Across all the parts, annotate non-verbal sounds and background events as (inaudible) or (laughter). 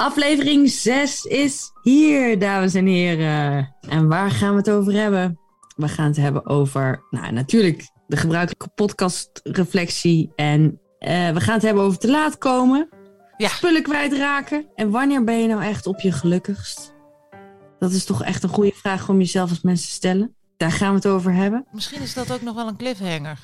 Aflevering 6 is hier, dames en heren. En waar gaan we het over hebben? We gaan het hebben over, nou natuurlijk, de gebruikelijke podcastreflectie. En uh, we gaan het hebben over te laat komen. Ja. Spullen kwijtraken. En wanneer ben je nou echt op je gelukkigst? Dat is toch echt een goede vraag om jezelf als mensen te stellen. Daar gaan we het over hebben. Misschien is dat ook nog wel een cliffhanger.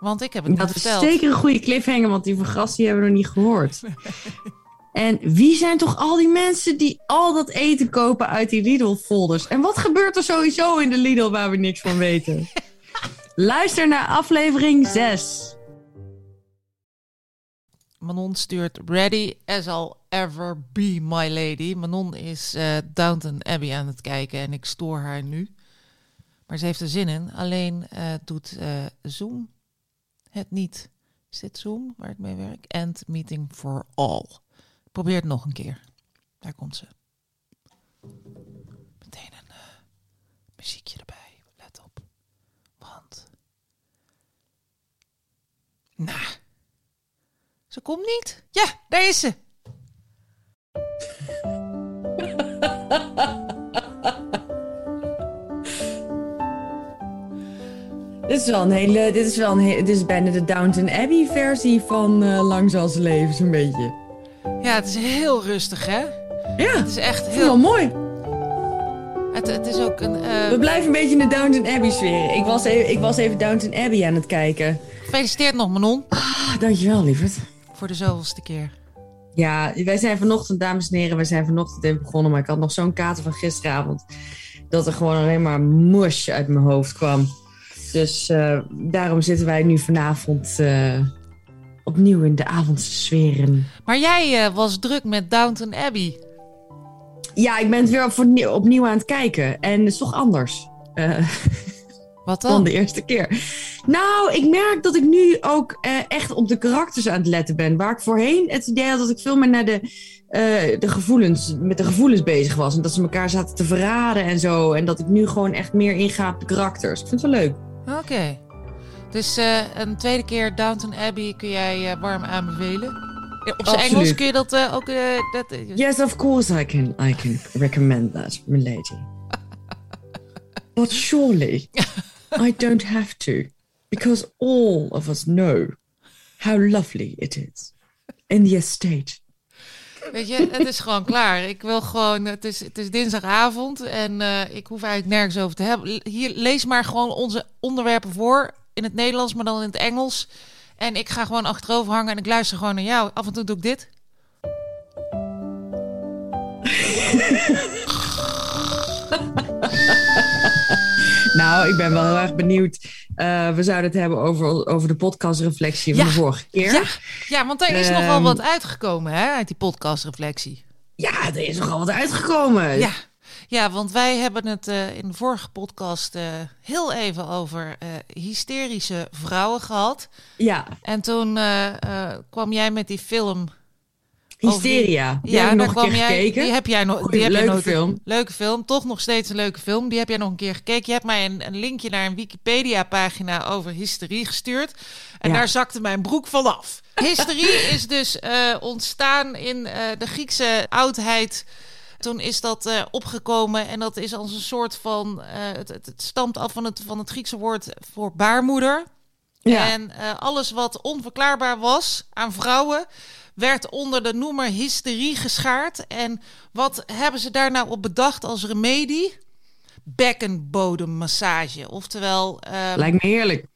Want ik heb het Dat niet is verteld. zeker een goede cliffhanger, want die vergast die hebben we nog niet gehoord. (laughs) En wie zijn toch al die mensen die al dat eten kopen uit die Lidl-folders? En wat gebeurt er sowieso in de Lidl waar we niks van weten? (laughs) Luister naar aflevering 6. Manon stuurt Ready as I'll ever be, my lady. Manon is eh, Downton Abbey aan het kijken en ik stoor haar nu. Maar ze heeft er zin in. Alleen eh, doet eh, Zoom het niet. Is dit Zoom waar ik mee werk? End meeting for all. Probeer het nog een keer. Daar komt ze. Meteen een eh, muziekje erbij. Let op. Want. Nou. Ze komt niet. Ja, daar is ze. (laughs) Dit is wel een hele. Dit is wel een. Dit is bijna de Downton Abbey versie van eh, Lang zal leven, zo'n beetje. Ja, het is heel rustig, hè? Ja, Het is echt heel heel. mooi. Het, het is ook een. eh, We blijven een beetje in de Downton Abbey sfeer. Ik was even, ik was even Downton Abbey aan het kijken. Gefeliciteerd nog, Manon. Ah, dankjewel, lieverd. Voor de zoveelste keer. Ja, wij zijn vanochtend, dames en heren, wij zijn vanochtend even begonnen. Maar ik had nog zo'n kater van gisteravond. Dat er gewoon alleen maar mush uit mijn hoofd kwam. Dus eh, daarom zitten wij nu vanavond eh, opnieuw in de avondse sferen. Maar jij eh, was druk met Downton Abbey. Ja, ik ben het weer opnieuw, opnieuw aan het kijken. En het is toch anders. eh, (laughs) Wat dan dan? de eerste keer. Nou, ik merk dat ik nu ook eh, echt op de karakters aan het letten ben. Waar ik voorheen het idee had dat ik veel meer naar de, de gevoelens, met de gevoelens bezig was. En dat ze elkaar zaten te verraden en zo. En dat ik nu gewoon echt meer inga op de karakters. Ik vind het wel leuk. Oké. Dus eh, een tweede keer Downton Abbey kun jij eh, warm aanbevelen. Op zijn. Engels kun je dat eh, ook. dat, (laughs) Yes, of course I can, I can recommend that, my lady. (laughs) But surely (laughs) I don't have to. Because all of us know how lovely it is in the estate. Weet je, het is gewoon klaar. Ik wil gewoon. Het is, het is dinsdagavond en ik hoef eigenlijk nergens over te hebben. Hier, lees maar gewoon onze onderwerpen voor. In het Nederlands, maar dan in het Engels. En ik ga gewoon achterover hangen en ik luister gewoon naar jou. Af en toe doe ik dit. (laughs) Nou, ik ben wel heel erg benieuwd. Eh, we zouden het hebben over, over de podcastreflectie van Ja. de vorige keer. Ja, ja, want er is Ehm. nogal wat uitgekomen hè, uit die podcastreflectie. Ja, er is nogal wat uitgekomen. Ja. Ja, want wij hebben het eh, in de vorige podcast eh, heel even over eh, hysterische vrouwen gehad. Ja, En toen kwam jij met die film. Hysteria. Die ja, heb nog een keer kwam jij. gekeken. Die heb jij nog. Goeie, Die heb jij leuke nog- film. Leuke film. Toch nog steeds een leuke film. Die heb jij nog een keer gekeken. Je hebt mij een, een linkje naar een Wikipedia-pagina over hysterie gestuurd. En Ja. daar zakte mijn broek vanaf. Hysterie is dus ontstaan in de Griekse oudheid. Toen is dat eh, opgekomen en dat is als een soort van. eh, het, het, het stamt af van het, van het Griekse woord voor baarmoeder. Ja. En eh, alles wat onverklaarbaar was aan vrouwen, werd onder de noemer hysterie geschaard. En wat hebben ze daar nou op bedacht als remedie? Bekkenbodemmassage. Oftewel, ehm, Lijkt me heerlijk.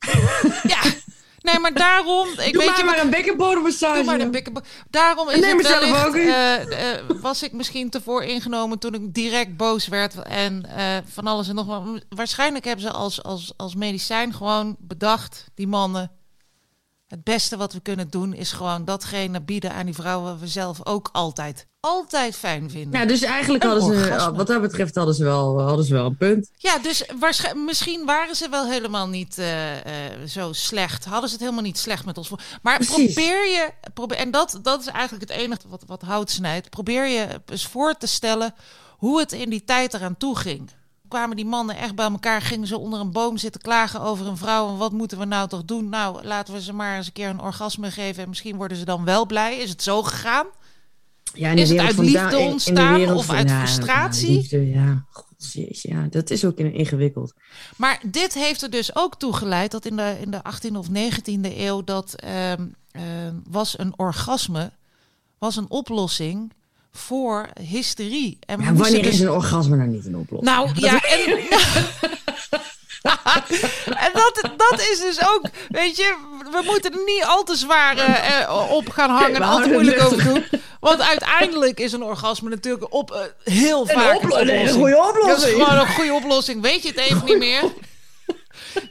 ja. (laughs) Nee, maar daarom. Ik Doe weet maar je, maar een bekkenbodemmassage. Doe maar de bekkenbo- Daarom is neem het wellicht, ook eh, eh, was ik misschien te vooringenomen toen ik direct boos werd en eh, van alles en nog wat. Waarschijnlijk hebben ze als, als, als medicijn gewoon bedacht, die mannen. Het beste wat we kunnen doen is gewoon datgene bieden aan die vrouwen we zelf ook altijd, altijd fijn vinden. Ja, dus eigenlijk Een hadden ze, wat dat betreft hadden ze wel, hadden ze wel een punt. Ja, dus waarschijnlijk, misschien waren ze wel helemaal niet eh, eh, zo slecht. Hadden ze het helemaal niet slecht met ons voor. Maar Precies. probeer je, probeer, en dat, dat is eigenlijk het enige wat, wat hout snijdt. Probeer je eens voor te stellen hoe het in die tijd eraan toe ging. Kwamen die mannen echt bij elkaar, gingen ze onder een boom zitten klagen over een vrouw. En wat moeten we nou toch doen? Nou, laten we ze maar eens een keer een orgasme geven. En misschien worden ze dan wel blij. Is het zo gegaan? Ja, Is het uit liefde ontstaan of uit ja, frustratie? liefde, ja, God, ja, dat is ook in- ingewikkeld. Maar dit heeft er dus ook toe geleid dat in de, in de 18e of 19e eeuw dat ehm, ehm, was een orgasme, was een oplossing voor hysterie. En Ja, wanneer dus- is een orgasme nou niet een oplossing? Nou (laughs) ja, en, (laughs) en dat, dat is dus ook, weet je, we moeten er niet al te zwaar eh, op gaan hangen en al te moeilijk over doen. Want uiteindelijk is een orgasme natuurlijk op, eh, heel vaak een nee, een oplossing. goede Dat is oplossing. gewoon een goede oplossing. Weet je het even niet meer?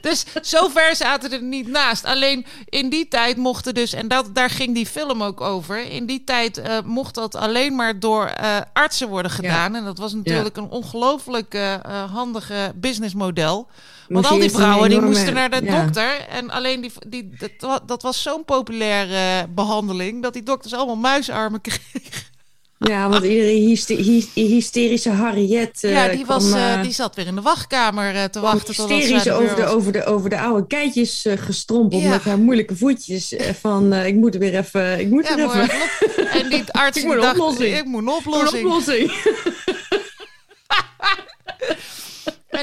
Dus zover zaten er niet naast. Alleen in die tijd mochten dus, en dat, daar ging die film ook over. In die tijd eh, mocht dat alleen maar door artsen worden gedaan. En dat was natuurlijk een ongelooflijk eh, handige businessmodel. Want al die vrouwen die moesten naar de ja. dokter. En alleen die, die, dat, dat was zo'n populaire behandeling. dat die dokters allemaal muisarmen kregen. Ja, want iedere hyste- hy- hysterische Harriet... eh, ja, die, was, kwam, eh, eh, die zat weer in de wachtkamer eh, te wachten. hysterisch over de, over, de, over de oude keitjes eh, gestrompeld Ja. met haar moeilijke voetjes. eh, van, eh, ik moet er weer even... Ik moet Ja, er maar even... en die (laughs) arts Ik moet een dacht, oplossing. ik moet een Een oplossing.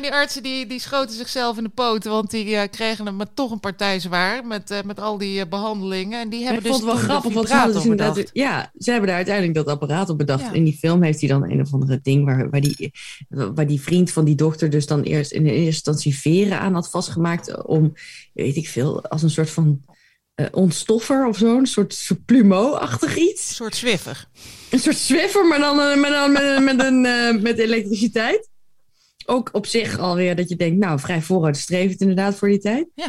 Die artsen die, die schoten zichzelf in de poten, want die eh, kregen hem maar toch een partij zwaar met, eh, met al die eh, behandelingen. En die Ik hebben vond dus het wel grappig, want ze hadden dus. Ja, ze hebben daar uiteindelijk dat apparaat op bedacht. Ja. In die film heeft hij dan een of andere ding... Waar, waar, die, waar die vriend van die dokter dus dan eerst in de eerste instantie veren aan had vastgemaakt... om, weet ik veel, als een soort van... ontstoffer of zo, een soort, soort plumeau-achtig iets. Een soort zwiffer. Een soort Swiffer, maar dan, maar dan met, met, een, met elektriciteit. Ook op zich alweer dat je denkt, nou, vrij vooruitstrevend inderdaad voor die tijd. Ja.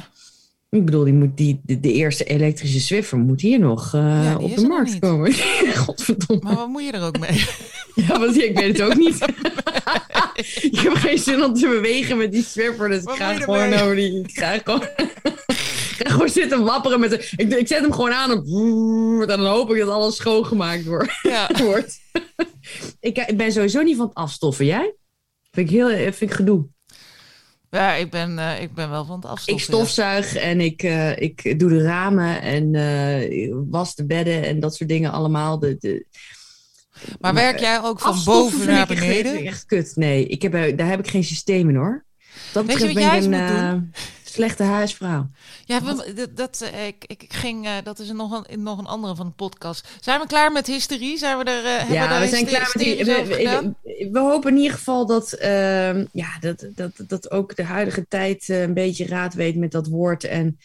Ik bedoel, die moet die, de, de eerste elektrische Swiffer moet hier nog eh, Ja, op de markt komen. (laughs) Godverdomme. Maar wat moet je er ook mee? (laughs) Ja, want ik weet het ook niet. (laughs) ik heb geen zin om te bewegen met die Swiffer, dus ik ga gewoon over die... Ik ga gewoon... ik ga gewoon zitten wapperen met de... Ik, ik zet hem gewoon aan en, en dan hoop ik dat alles schoongemaakt wordt Ja. wordt. ik, ik ben sowieso niet van het afstoffen. Jij? Vind ik heel vind ik gedoe. ja, ik ben, eh, ik ben wel van het Ik afstoffen. stofzuig en ik, eh, ik doe de ramen en ik was de bedden en dat soort dingen allemaal. De, de. Maar werk jij ook van boven naar ik echt- beneden? ik echt kut. Nee, ik heb, daar heb ik geen systeem in hoor. Dat Weet je wat ben ik jij een eens moet eh, slechte huisvrouw. Ja, we- dat, dat, eh, ik, ik ging, eh, dat is nog een, nog een andere van de podcast. Zijn we klaar met hysterie? Zijn we er, eh, Ja, daar we zijn klaar met die. We, we, we hopen in ieder geval dat, ehm, ja, dat, dat, dat ook de huidige tijd een beetje raad weet met dat woord. En,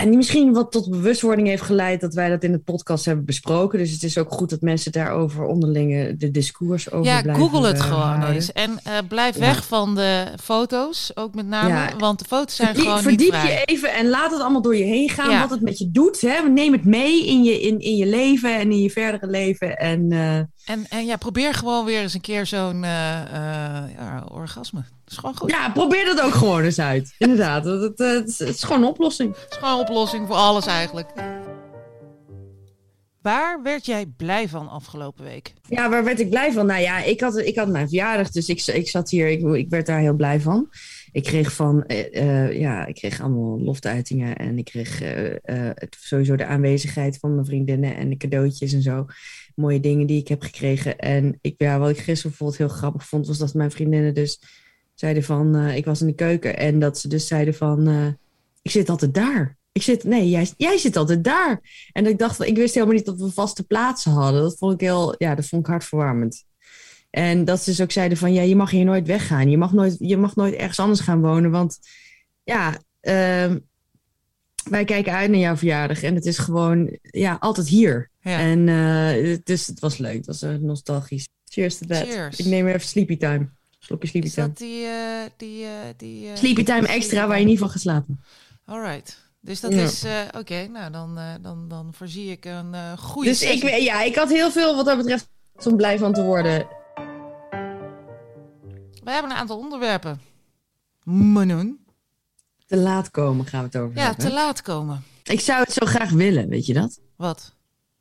en die misschien wat tot bewustwording heeft geleid dat wij dat in de podcast hebben besproken. Dus het is ook goed dat mensen daarover onderling de discours over Ja, blijven google het eh, gewoon houden. eens. En eh, blijf Ja. weg van de foto's, ook met name. Ja. Want de foto's zijn Verdiep, gewoon verdiep niet vrij. je even en laat het allemaal door je heen gaan. Ja. Wat het met je doet. Hè? Neem het mee in je, in, in je leven en in je verdere leven. En eh, En, en ja, probeer gewoon weer eens een keer zo'n eh, eh, ja, orgasme. Dat is gewoon goed. ja, probeer dat ook gewoon eens uit. Inderdaad, het, het, het is- het is gewoon een oplossing. Het is gewoon een oplossing voor alles eigenlijk. Waar werd jij blij van afgelopen week? Ja, waar werd ik blij van? Nou ja, ik had, ik had mijn verjaardag, dus ik, ik zat hier, ik, ik werd daar heel blij van. Ik kreeg van, eh, eh, ja, ik kreeg allemaal loftuitingen en ik kreeg eh, eh, sowieso de aanwezigheid van mijn vriendinnen en de cadeautjes en zo. Mooie dingen die ik heb gekregen. En ik, ja, wat ik gisteren bijvoorbeeld heel grappig vond, was dat mijn vriendinnen dus zeiden van, eh, ik was in de keuken en dat ze dus zeiden van, eh, ik zit altijd daar. Ik zit, nee, jij, jij zit altijd daar. En ik dacht, ik wist helemaal niet dat we vaste plaatsen hadden. Dat vond ik heel, ja, dat vond ik hartverwarmend. En dat ze dus ook zeiden van, ja, je mag hier nooit weggaan. Je mag nooit, je mag nooit ergens anders gaan wonen. Want ja, ehm, wij kijken uit naar jouw verjaardag. En het is gewoon, ja, altijd hier. Ja. En dus het was leuk. Het was eh, nostalgisch. Cheers to that. Cheers. Ik neem weer even sleepy time. Slokje sleepy Is time. dat die... eh, die, die Sleepy time extra waar je niet van gaat slapen. Alright. Dus dat Ja. is... Oké, nou dan, dan, dan voorzie ik een goede Dus ik, sessie. ja, ik had heel veel wat dat betreft om blij van te worden. We hebben een aantal onderwerpen. Manon. Te laat komen gaan we het over Ja, hebben. te laat komen. Ik zou het zo graag willen, weet je dat? Wat?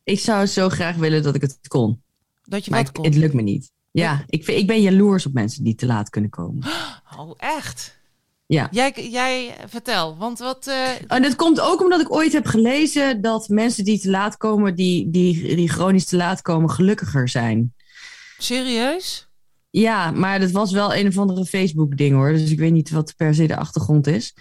Ik zou het zo graag willen dat ik het kon. Dat je Maar wat ik- kon. het lukt me niet. Ja, ik, vind- ik ben jaloers op mensen die te laat kunnen komen. (gasps) Oh, echt? Ja. Jij, jij vertel, want wat... eh, En dat komt ook omdat ik ooit heb gelezen dat mensen die te laat komen, die, die, die chronisch te laat komen, gelukkiger zijn. serieus? Ja, maar dat was wel een of andere Facebook-ding hoor. Dus ik weet niet wat per se de achtergrond is.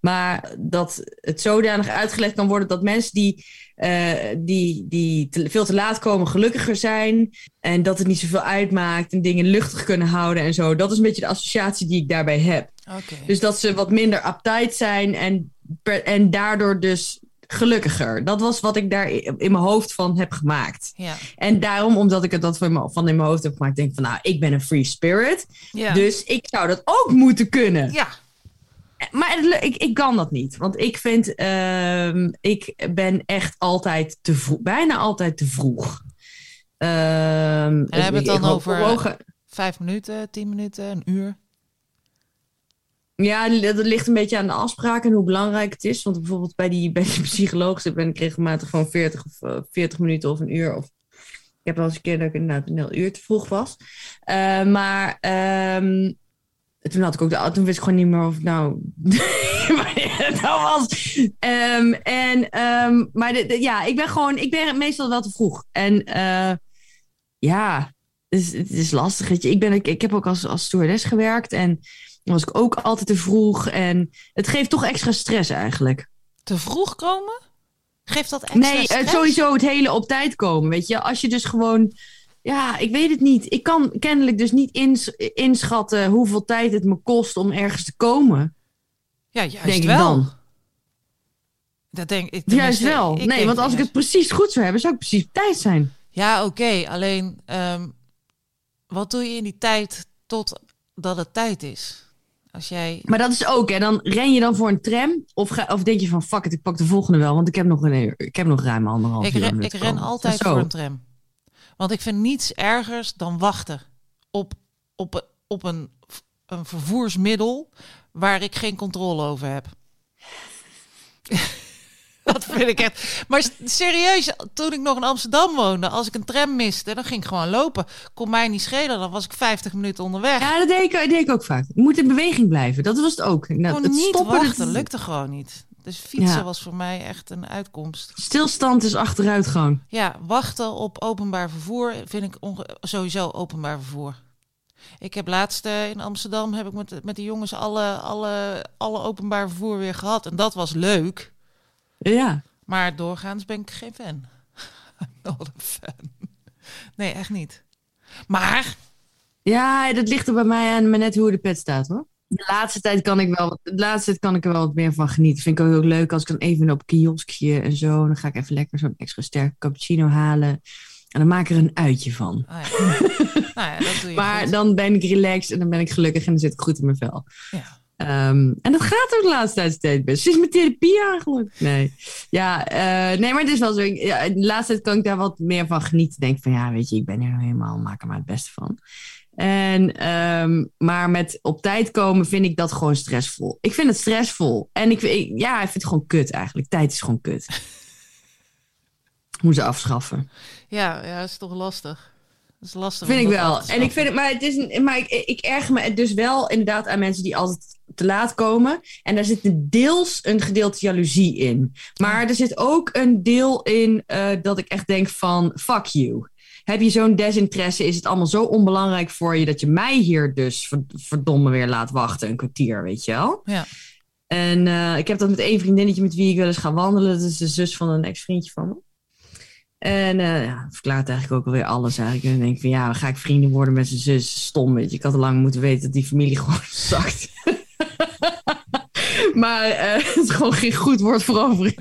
Maar dat het zodanig uitgelegd kan worden dat mensen die, eh, die, die te- veel te laat komen gelukkiger zijn. En dat het niet zoveel uitmaakt en dingen luchtig kunnen houden en zo. Dat is een beetje de associatie die ik daarbij heb. Dus dat ze wat minder uptight zijn en, per- en daardoor dus gelukkiger. Dat was wat ik daar in mijn hoofd van heb gemaakt. Ja. En daarom, omdat ik het dat van, in mijn hoofd heb gemaakt, denk ik van nou, ik ben een free spirit. Ja. Dus ik zou dat ook moeten kunnen. ja. Maar het le- ik, ik kan dat niet. Want ik vind, ehm, ik ben echt altijd te vroeg. Bijna altijd te vroeg. Ehm, En hebben we het dan over- Vijf minuten, tien minuten, een uur. Ja, dat ligt een beetje aan de afspraak en hoe belangrijk het is. Want bijvoorbeeld bij die, bij die psycholoog ben ik regelmatig gewoon 40 of eh, 40 minuten of een uur. Of ik heb wel eens een keer dat ik inderdaad een heel uur te vroeg was. Eh, maar ehm, toen had ik ook de toen wist ik gewoon niet meer of nou (laughs) nou was. Ehm, en ehm, maar de, ja, ik ben gewoon, ik ben meestal wel te vroeg. En eh, ja, het is, het is lastig. Ik, ben, ik, ik heb ook als, als stewardess gewerkt en dan was ik ook altijd te vroeg. En het geeft toch extra stress eigenlijk. Te vroeg komen? Geeft dat extra nee, stress? het, sowieso het hele op tijd komen. Weet je, als je dus gewoon. Ja, ik weet het niet. Ik kan kennelijk dus niet ins- inschatten hoeveel tijd het me kost om ergens te komen. Ja, juist denk ik wel. dan. Dat denk ik. Juist wel. ik nee, want als ik het precies goed zou hebben, zou ik precies op tijd zijn. Ja, oké. Alleen, ehm, wat doe je in die tijd totdat het tijd is? Als jij... Maar dat is ook, hè. Dan ren je dan voor een tram. Of, ga, of denk je van, fuck it, ik pak de volgende wel. Want ik heb nog, een, ik heb nog ruim anderhalf Ik uur. ren, ik ren altijd Zo. voor een tram. Want ik vind niets ergers dan wachten op, op, op een, een vervoersmiddel waar ik geen controle over heb. (laughs) Dat vind ik echt. Maar serieus, toen ik nog in Amsterdam woonde, als ik een tram miste, dan ging ik gewoon lopen. Kon mij niet schelen, dan was ik 50 minuten onderweg. Ja, dat deed, ik, dat deed ik ook vaak. Je moet in beweging blijven. Dat was het ook. Nou, het niet stoppen, wachten, dat- lukte gewoon niet. Dus fietsen Ja. was voor mij echt een uitkomst. Stilstand is achteruitgang. Ja, wachten op openbaar vervoer vind ik onge- sowieso openbaar vervoer. Ik heb laatst eh, in Amsterdam heb ik met, met de jongens alle, alle, alle openbaar vervoer weer gehad. En dat was leuk. Ja. Maar doorgaans ben ik geen fan. (laughs) Not a fan. Nee, echt niet. Maar, Ja, dat ligt er bij mij aan maar net hoe de pet staat hoor. De laatste tijd kan ik wel, wat- de laatste tijd kan ik er wel wat meer van genieten. Vind ik ook heel leuk als ik dan even op een kioskje en zo. Dan ga ik even lekker zo'n extra sterke cappuccino halen. En dan maak ik er een uitje van. ah ja. nou ja, dat doe je (laughs) Maar goed. dan ben ik relaxed en dan ben ik gelukkig en dan zit ik goed in mijn vel. Ja. Ehm, en dat gaat ook de laatste tijd steeds best. Sinds mijn therapie eigenlijk. Nee. Ja, eh, nee, maar het is wel zo. Ja, de laatste tijd kan ik daar wat meer van genieten. Denk van ja, weet je, ik ben er nou helemaal, maak er maar het beste van. En, ehm, maar met op tijd komen vind ik dat gewoon stressvol. Ik vind het stressvol. En ik, ik- ja, ik vind het gewoon kut eigenlijk. Tijd is gewoon kut. (laughs) Moet ze afschaffen. Ja, ja, dat is toch lastig. Dat is lastig. Vind ik wel. En ik vind het, maar het is een, maar ik, ik erger me dus wel inderdaad aan mensen die altijd te laat komen. En daar zit een deels een gedeelte jaloezie in. Maar er zit ook een deel in eh, dat ik echt denk van fuck you. Heb je zo'n desinteresse? Is het allemaal zo onbelangrijk voor je dat je mij hier dus ver- verdomme weer laat wachten een kwartier, weet je wel? Ja. En eh, ik heb dat met één vriendinnetje met wie ik wel eens ga wandelen. Dat is de zus van een ex-vriendje van me. En dat verklaart eigenlijk ook alweer alles eigenlijk. En dan denk ik van ja, ga ik vrienden worden met zijn zus. Stom, weet je. Ik had al lang moeten weten dat die familie (laughs) gewoon zakt. (laughs) maar eh, (laughs) het gewoon geen goed woord voor over.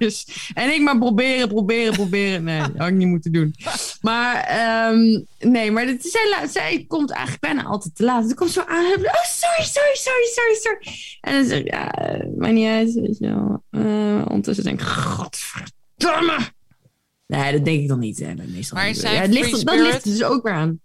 En ik maar proberen, proberen, proberen. Nee, dat had ik niet moeten doen. Maar ehm, nee, maar het, zij, zij komt eigenlijk bijna altijd te laat. Ze komt zo aan. Oh, sorry, sorry, sorry, sorry, sorry. En dan zeg ik, ja, eh, maakt niet uit, weet ondertussen denk ik, godverdomme. Nee, dat denk ik dan niet. Hè. Meestal Maar niet. ja, het ligt, dat ligt er dus ook weer aan.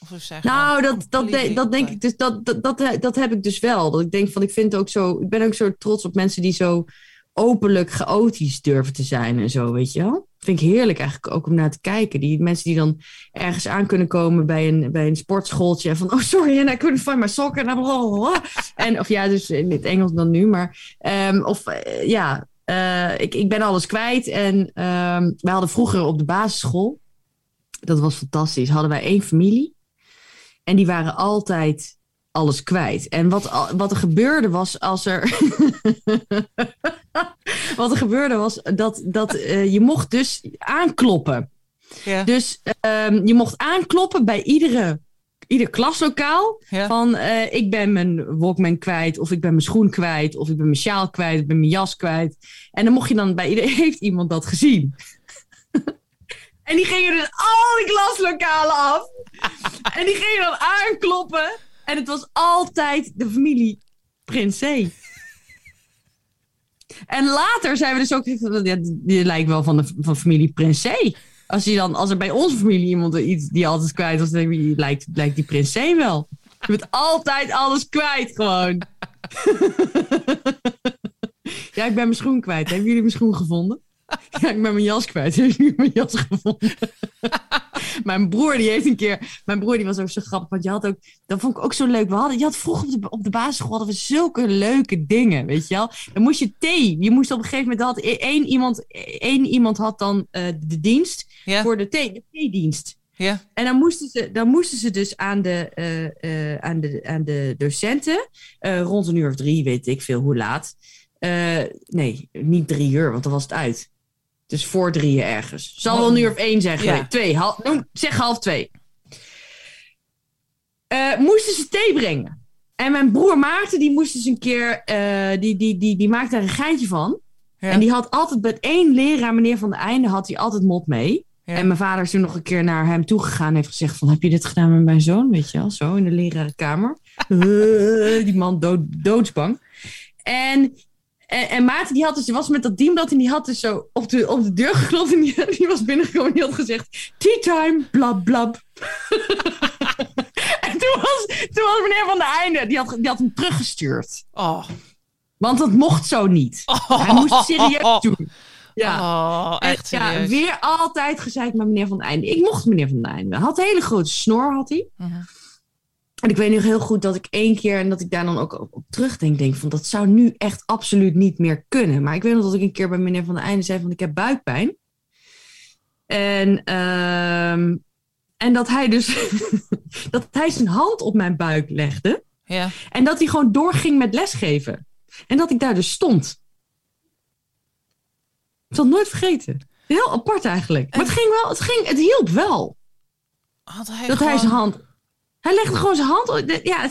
Of Nou, gewoon dat, dat, de- dat denk ik dus. Dat, dat, dat, dat heb ik dus wel. Dat ik denk van, ik vind ook zo. Ik ben ook zo trots op mensen die zo openlijk chaotisch durven te zijn en zo, weet je wel. Vind ik heerlijk eigenlijk ook om naar te kijken. Die mensen die dan ergens aan kunnen komen bij een, bij een sportschooltje. En van, oh sorry, and I couldn't find my sock. En, en of ja, dus in het Engels dan nu. Maar, um, of uh, ja, uh, ik, ik ben alles kwijt. En um, wij hadden vroeger op de basisschool, dat was fantastisch, hadden wij één familie. En die waren altijd alles kwijt. En wat, wat er gebeurde was als er. (laughs) wat er gebeurde was dat, dat uh, je mocht dus aankloppen. Ja. Dus um, je mocht aankloppen bij iedere, ieder klaslokaal. Ja. Van uh, ik ben mijn Walkman kwijt, of ik ben mijn schoen kwijt, of ik ben mijn sjaal kwijt, ik ben mijn jas kwijt. En dan mocht je dan bij iedereen, (laughs) heeft iemand dat gezien. (laughs) en die gingen dus al die klaslokalen af. en die gingen dan aankloppen. En het was altijd de familie Prinsé. En later zijn we dus ook... Ja, die lijkt wel van de van familie Prinsé. Als, je dan, als er bij onze familie iemand iets die altijd kwijt was... dan lijkt, lijkt die Prinsé wel. Je bent altijd alles kwijt gewoon. (laughs) ja, ik ben mijn schoen kwijt. Hebben jullie mijn schoen gevonden? Ja, ik ben mijn jas kwijt. Heb je mijn jas gevonden? (laughs) (laughs) mijn broer, die heeft een keer... Mijn broer, die was ook zo grappig. Want je had ook... Dat vond ik ook zo leuk. We hadden, je had vroeger op de, op de basisschool hadden we zulke leuke dingen, weet je wel. Dan moest je thee. Je moest op een gegeven moment... Had één, iemand, één iemand had dan uh, de dienst voor de thee. De theedienst. Ja. En dan moesten, ze, dan moesten ze dus aan de, uh, uh, aan de, aan de docenten... rond een uur of drie, weet ik veel hoe laat... nee, niet drie uur, want dan was het uit. Dus voor drieën ergens. Zal wel nu of één zeggen. Ja. Twee. Half, zeg half twee. Uh, moesten ze thee brengen. En mijn broer Maarten, die moest dus een keer... Uh, die, die, die, die maakte daar een geintje van. Ja. En die had altijd met één leraar, meneer Van de Einde, had hij altijd mot mee. Ja. En mijn vader is toen nog een keer naar hem toegegaan en heeft gezegd van... Heb je dit gedaan met mijn zoon? Weet je wel, zo in de lerarenkamer. (laughs) die man dood, doodsbang. En en, en Maarten die had dus, was met dat dienblad en die had dus zo op de, op de deur geklopt en die, die was binnengekomen en die had gezegd, tea time, blab blab. (laughs) en toen was, toen was meneer Van de Einde, die had, die had hem teruggestuurd. Oh. Want dat mocht zo niet. Oh. Hij moest serieus doen. Ja, oh, echt en, ja, weer altijd gezegd met meneer Van de Einde. Ik mocht meneer Van de Einde. Hij had een hele grote snor, had hij. -huh. En ik weet nog heel goed dat ik één keer, en dat ik daar dan ook op, op terugdenk, denk van dat zou nu echt absoluut niet meer kunnen. Maar ik weet nog dat ik een keer bij meneer Van de Einde zei van ik heb buikpijn. En, um, en dat hij dus, (laughs) dat hij zijn hand op mijn buik legde. Ja. En dat hij gewoon doorging met lesgeven. En dat ik daar dus stond. Ik zal het nooit vergeten. Heel apart eigenlijk. Maar het ging wel, het, ging, het hielp wel. Had hij dat gewoon... hij zijn hand hij legde gewoon zijn hand op. Ja, (laughs)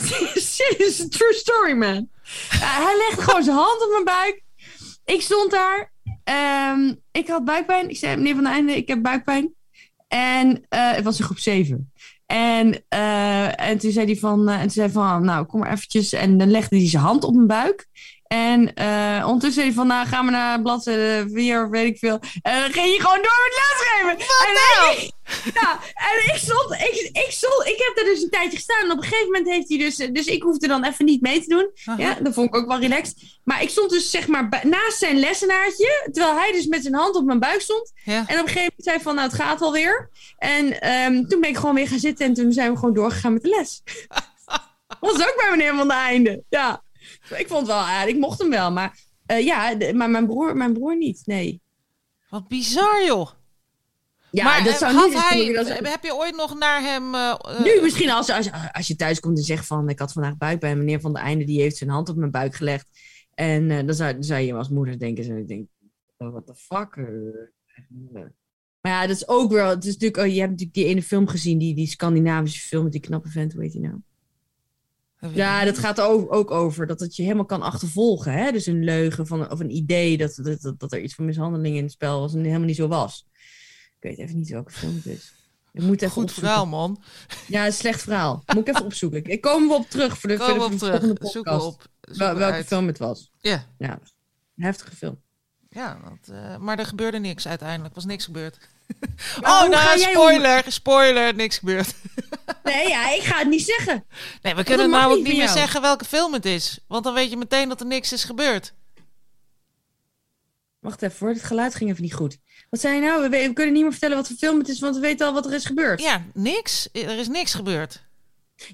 een true story, man. hij legde gewoon zijn hand op mijn buik. Ik stond daar. Um, ik had buikpijn. Ik zei, meneer Van Einde, ik heb buikpijn. En uh, het was in groep 7. En, uh, en toen zei hij van, en toen zei van, nou, kom maar eventjes. En dan legde hij zijn hand op mijn buik. En uh, ondertussen zei hij van, nou, gaan we naar bladzijde 4 of weet ik veel. En dan ging je gewoon door met lesgeven. Wat en nou? Ik, (laughs) ja, en ik stond, ik, ik stond, ik heb daar dus een tijdje gestaan. En op een gegeven moment heeft hij dus, dus ik hoefde dan even niet mee te doen. Ja, dat vond ik ook wel relaxed. Maar ik stond dus zeg maar naast zijn lessenaartje, terwijl hij dus met zijn hand op mijn buik stond. Ja. En op een gegeven moment zei hij van, nou, het gaat wel weer. En um, toen ben ik gewoon weer gaan zitten en toen zijn we gewoon doorgegaan met de les. (laughs) was ook bij meneer van de einde, ja. (laughs) Ik vond het wel aardig. Ik mocht hem wel. Maar uh, ja, de, maar mijn broer, mijn broer niet. Nee. Wat bizar, joh. Ja, maar dat zou had niet hij, dat... heb je ooit nog naar hem... Uh, nu misschien als, als, als je thuis komt en zegt van... Ik had vandaag buikpijn. Meneer Van de Einde die heeft zijn hand op mijn buik gelegd. En uh, dan, zou, dan zou je als moeder denken... En ik denk, oh, what the fuck? Maar ja, dat is ook wel... Het is natuurlijk, oh, je hebt natuurlijk die ene film gezien. Die, die Scandinavische film met die knappe vent. Hoe heet die nou? Ja, dat gaat er ook over dat het je helemaal kan achtervolgen. Hè? Dus een leugen van, of een idee dat, dat, dat er iets van mishandeling in het spel was en helemaal niet zo was. Ik weet even niet welke film het is. Ik moet even Goed opzoeken. verhaal, man. Ja, een slecht verhaal. Moet ik even (laughs) opzoeken. Ik kom op terug voor de, Komen voor de, we op voor de terug. volgende Zoek podcast. op. Zoek Wel- welke uit. film het was. Ja, Ja, een heftige film. ja dat, uh, maar er gebeurde niks uiteindelijk. Er was niks gebeurd. (laughs) Oh, nou, spoiler. Spoiler, niks gebeurd. (laughs) Nee, ja, ik ga het niet zeggen. Nee, we kunnen namelijk niet niet van meer zeggen welke film het is. Want dan weet je meteen dat er niks is gebeurd. Wacht even hoor, het geluid ging even niet goed. Wat zei je nou? We, we kunnen niet meer vertellen wat voor film het is, want we weten al wat er is gebeurd. Ja, niks. Er is niks gebeurd.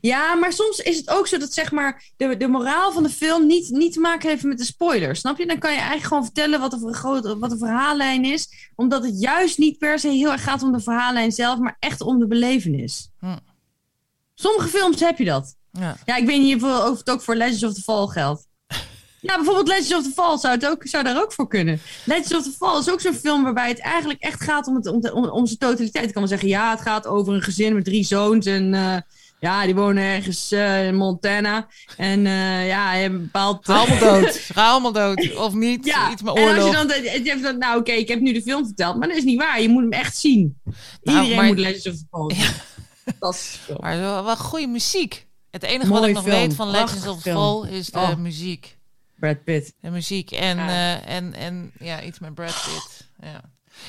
Ja, maar soms is het ook zo dat zeg maar de, de moraal van de film niet, niet te maken heeft met de spoilers. Snap je? Dan kan je eigenlijk gewoon vertellen wat de, wat de verhaallijn is. Omdat het juist niet per se heel erg gaat om de verhaallijn zelf, maar echt om de belevenis. Hm. Sommige films heb je dat. Ja. Ja, ik weet niet of het ook voor Legends of the Fall geldt. (laughs) Ja, bijvoorbeeld Legends of the Fall zou, het ook, zou daar ook voor kunnen. Legends of the Fall is ook zo'n film waarbij het eigenlijk echt gaat om, het, om, de, om, om zijn totaliteit. Ik kan wel zeggen, ja, het gaat over een gezin met drie zoons en... eh, ja, die wonen ergens eh, in Montana. En eh, ja, hij heeft een bepaald... Ga allemaal (laughs) dood. Ga allemaal dood. Of niet. Ja, Iets met en als oorlog. je dan, je hebt dan nou oké, ik heb nu de film verteld, maar dat is niet waar. Je moet hem echt zien. Nou, Iedereen maar- moet Legends of zien. Fantastische film. Maar wel, wel goede muziek. Het enige wat ik nog film. weet van Legends of. Fall is de Oh. muziek. Brad Pitt. De muziek en, Ja. eh, en, en ja, iets met Brad Pitt. Ja.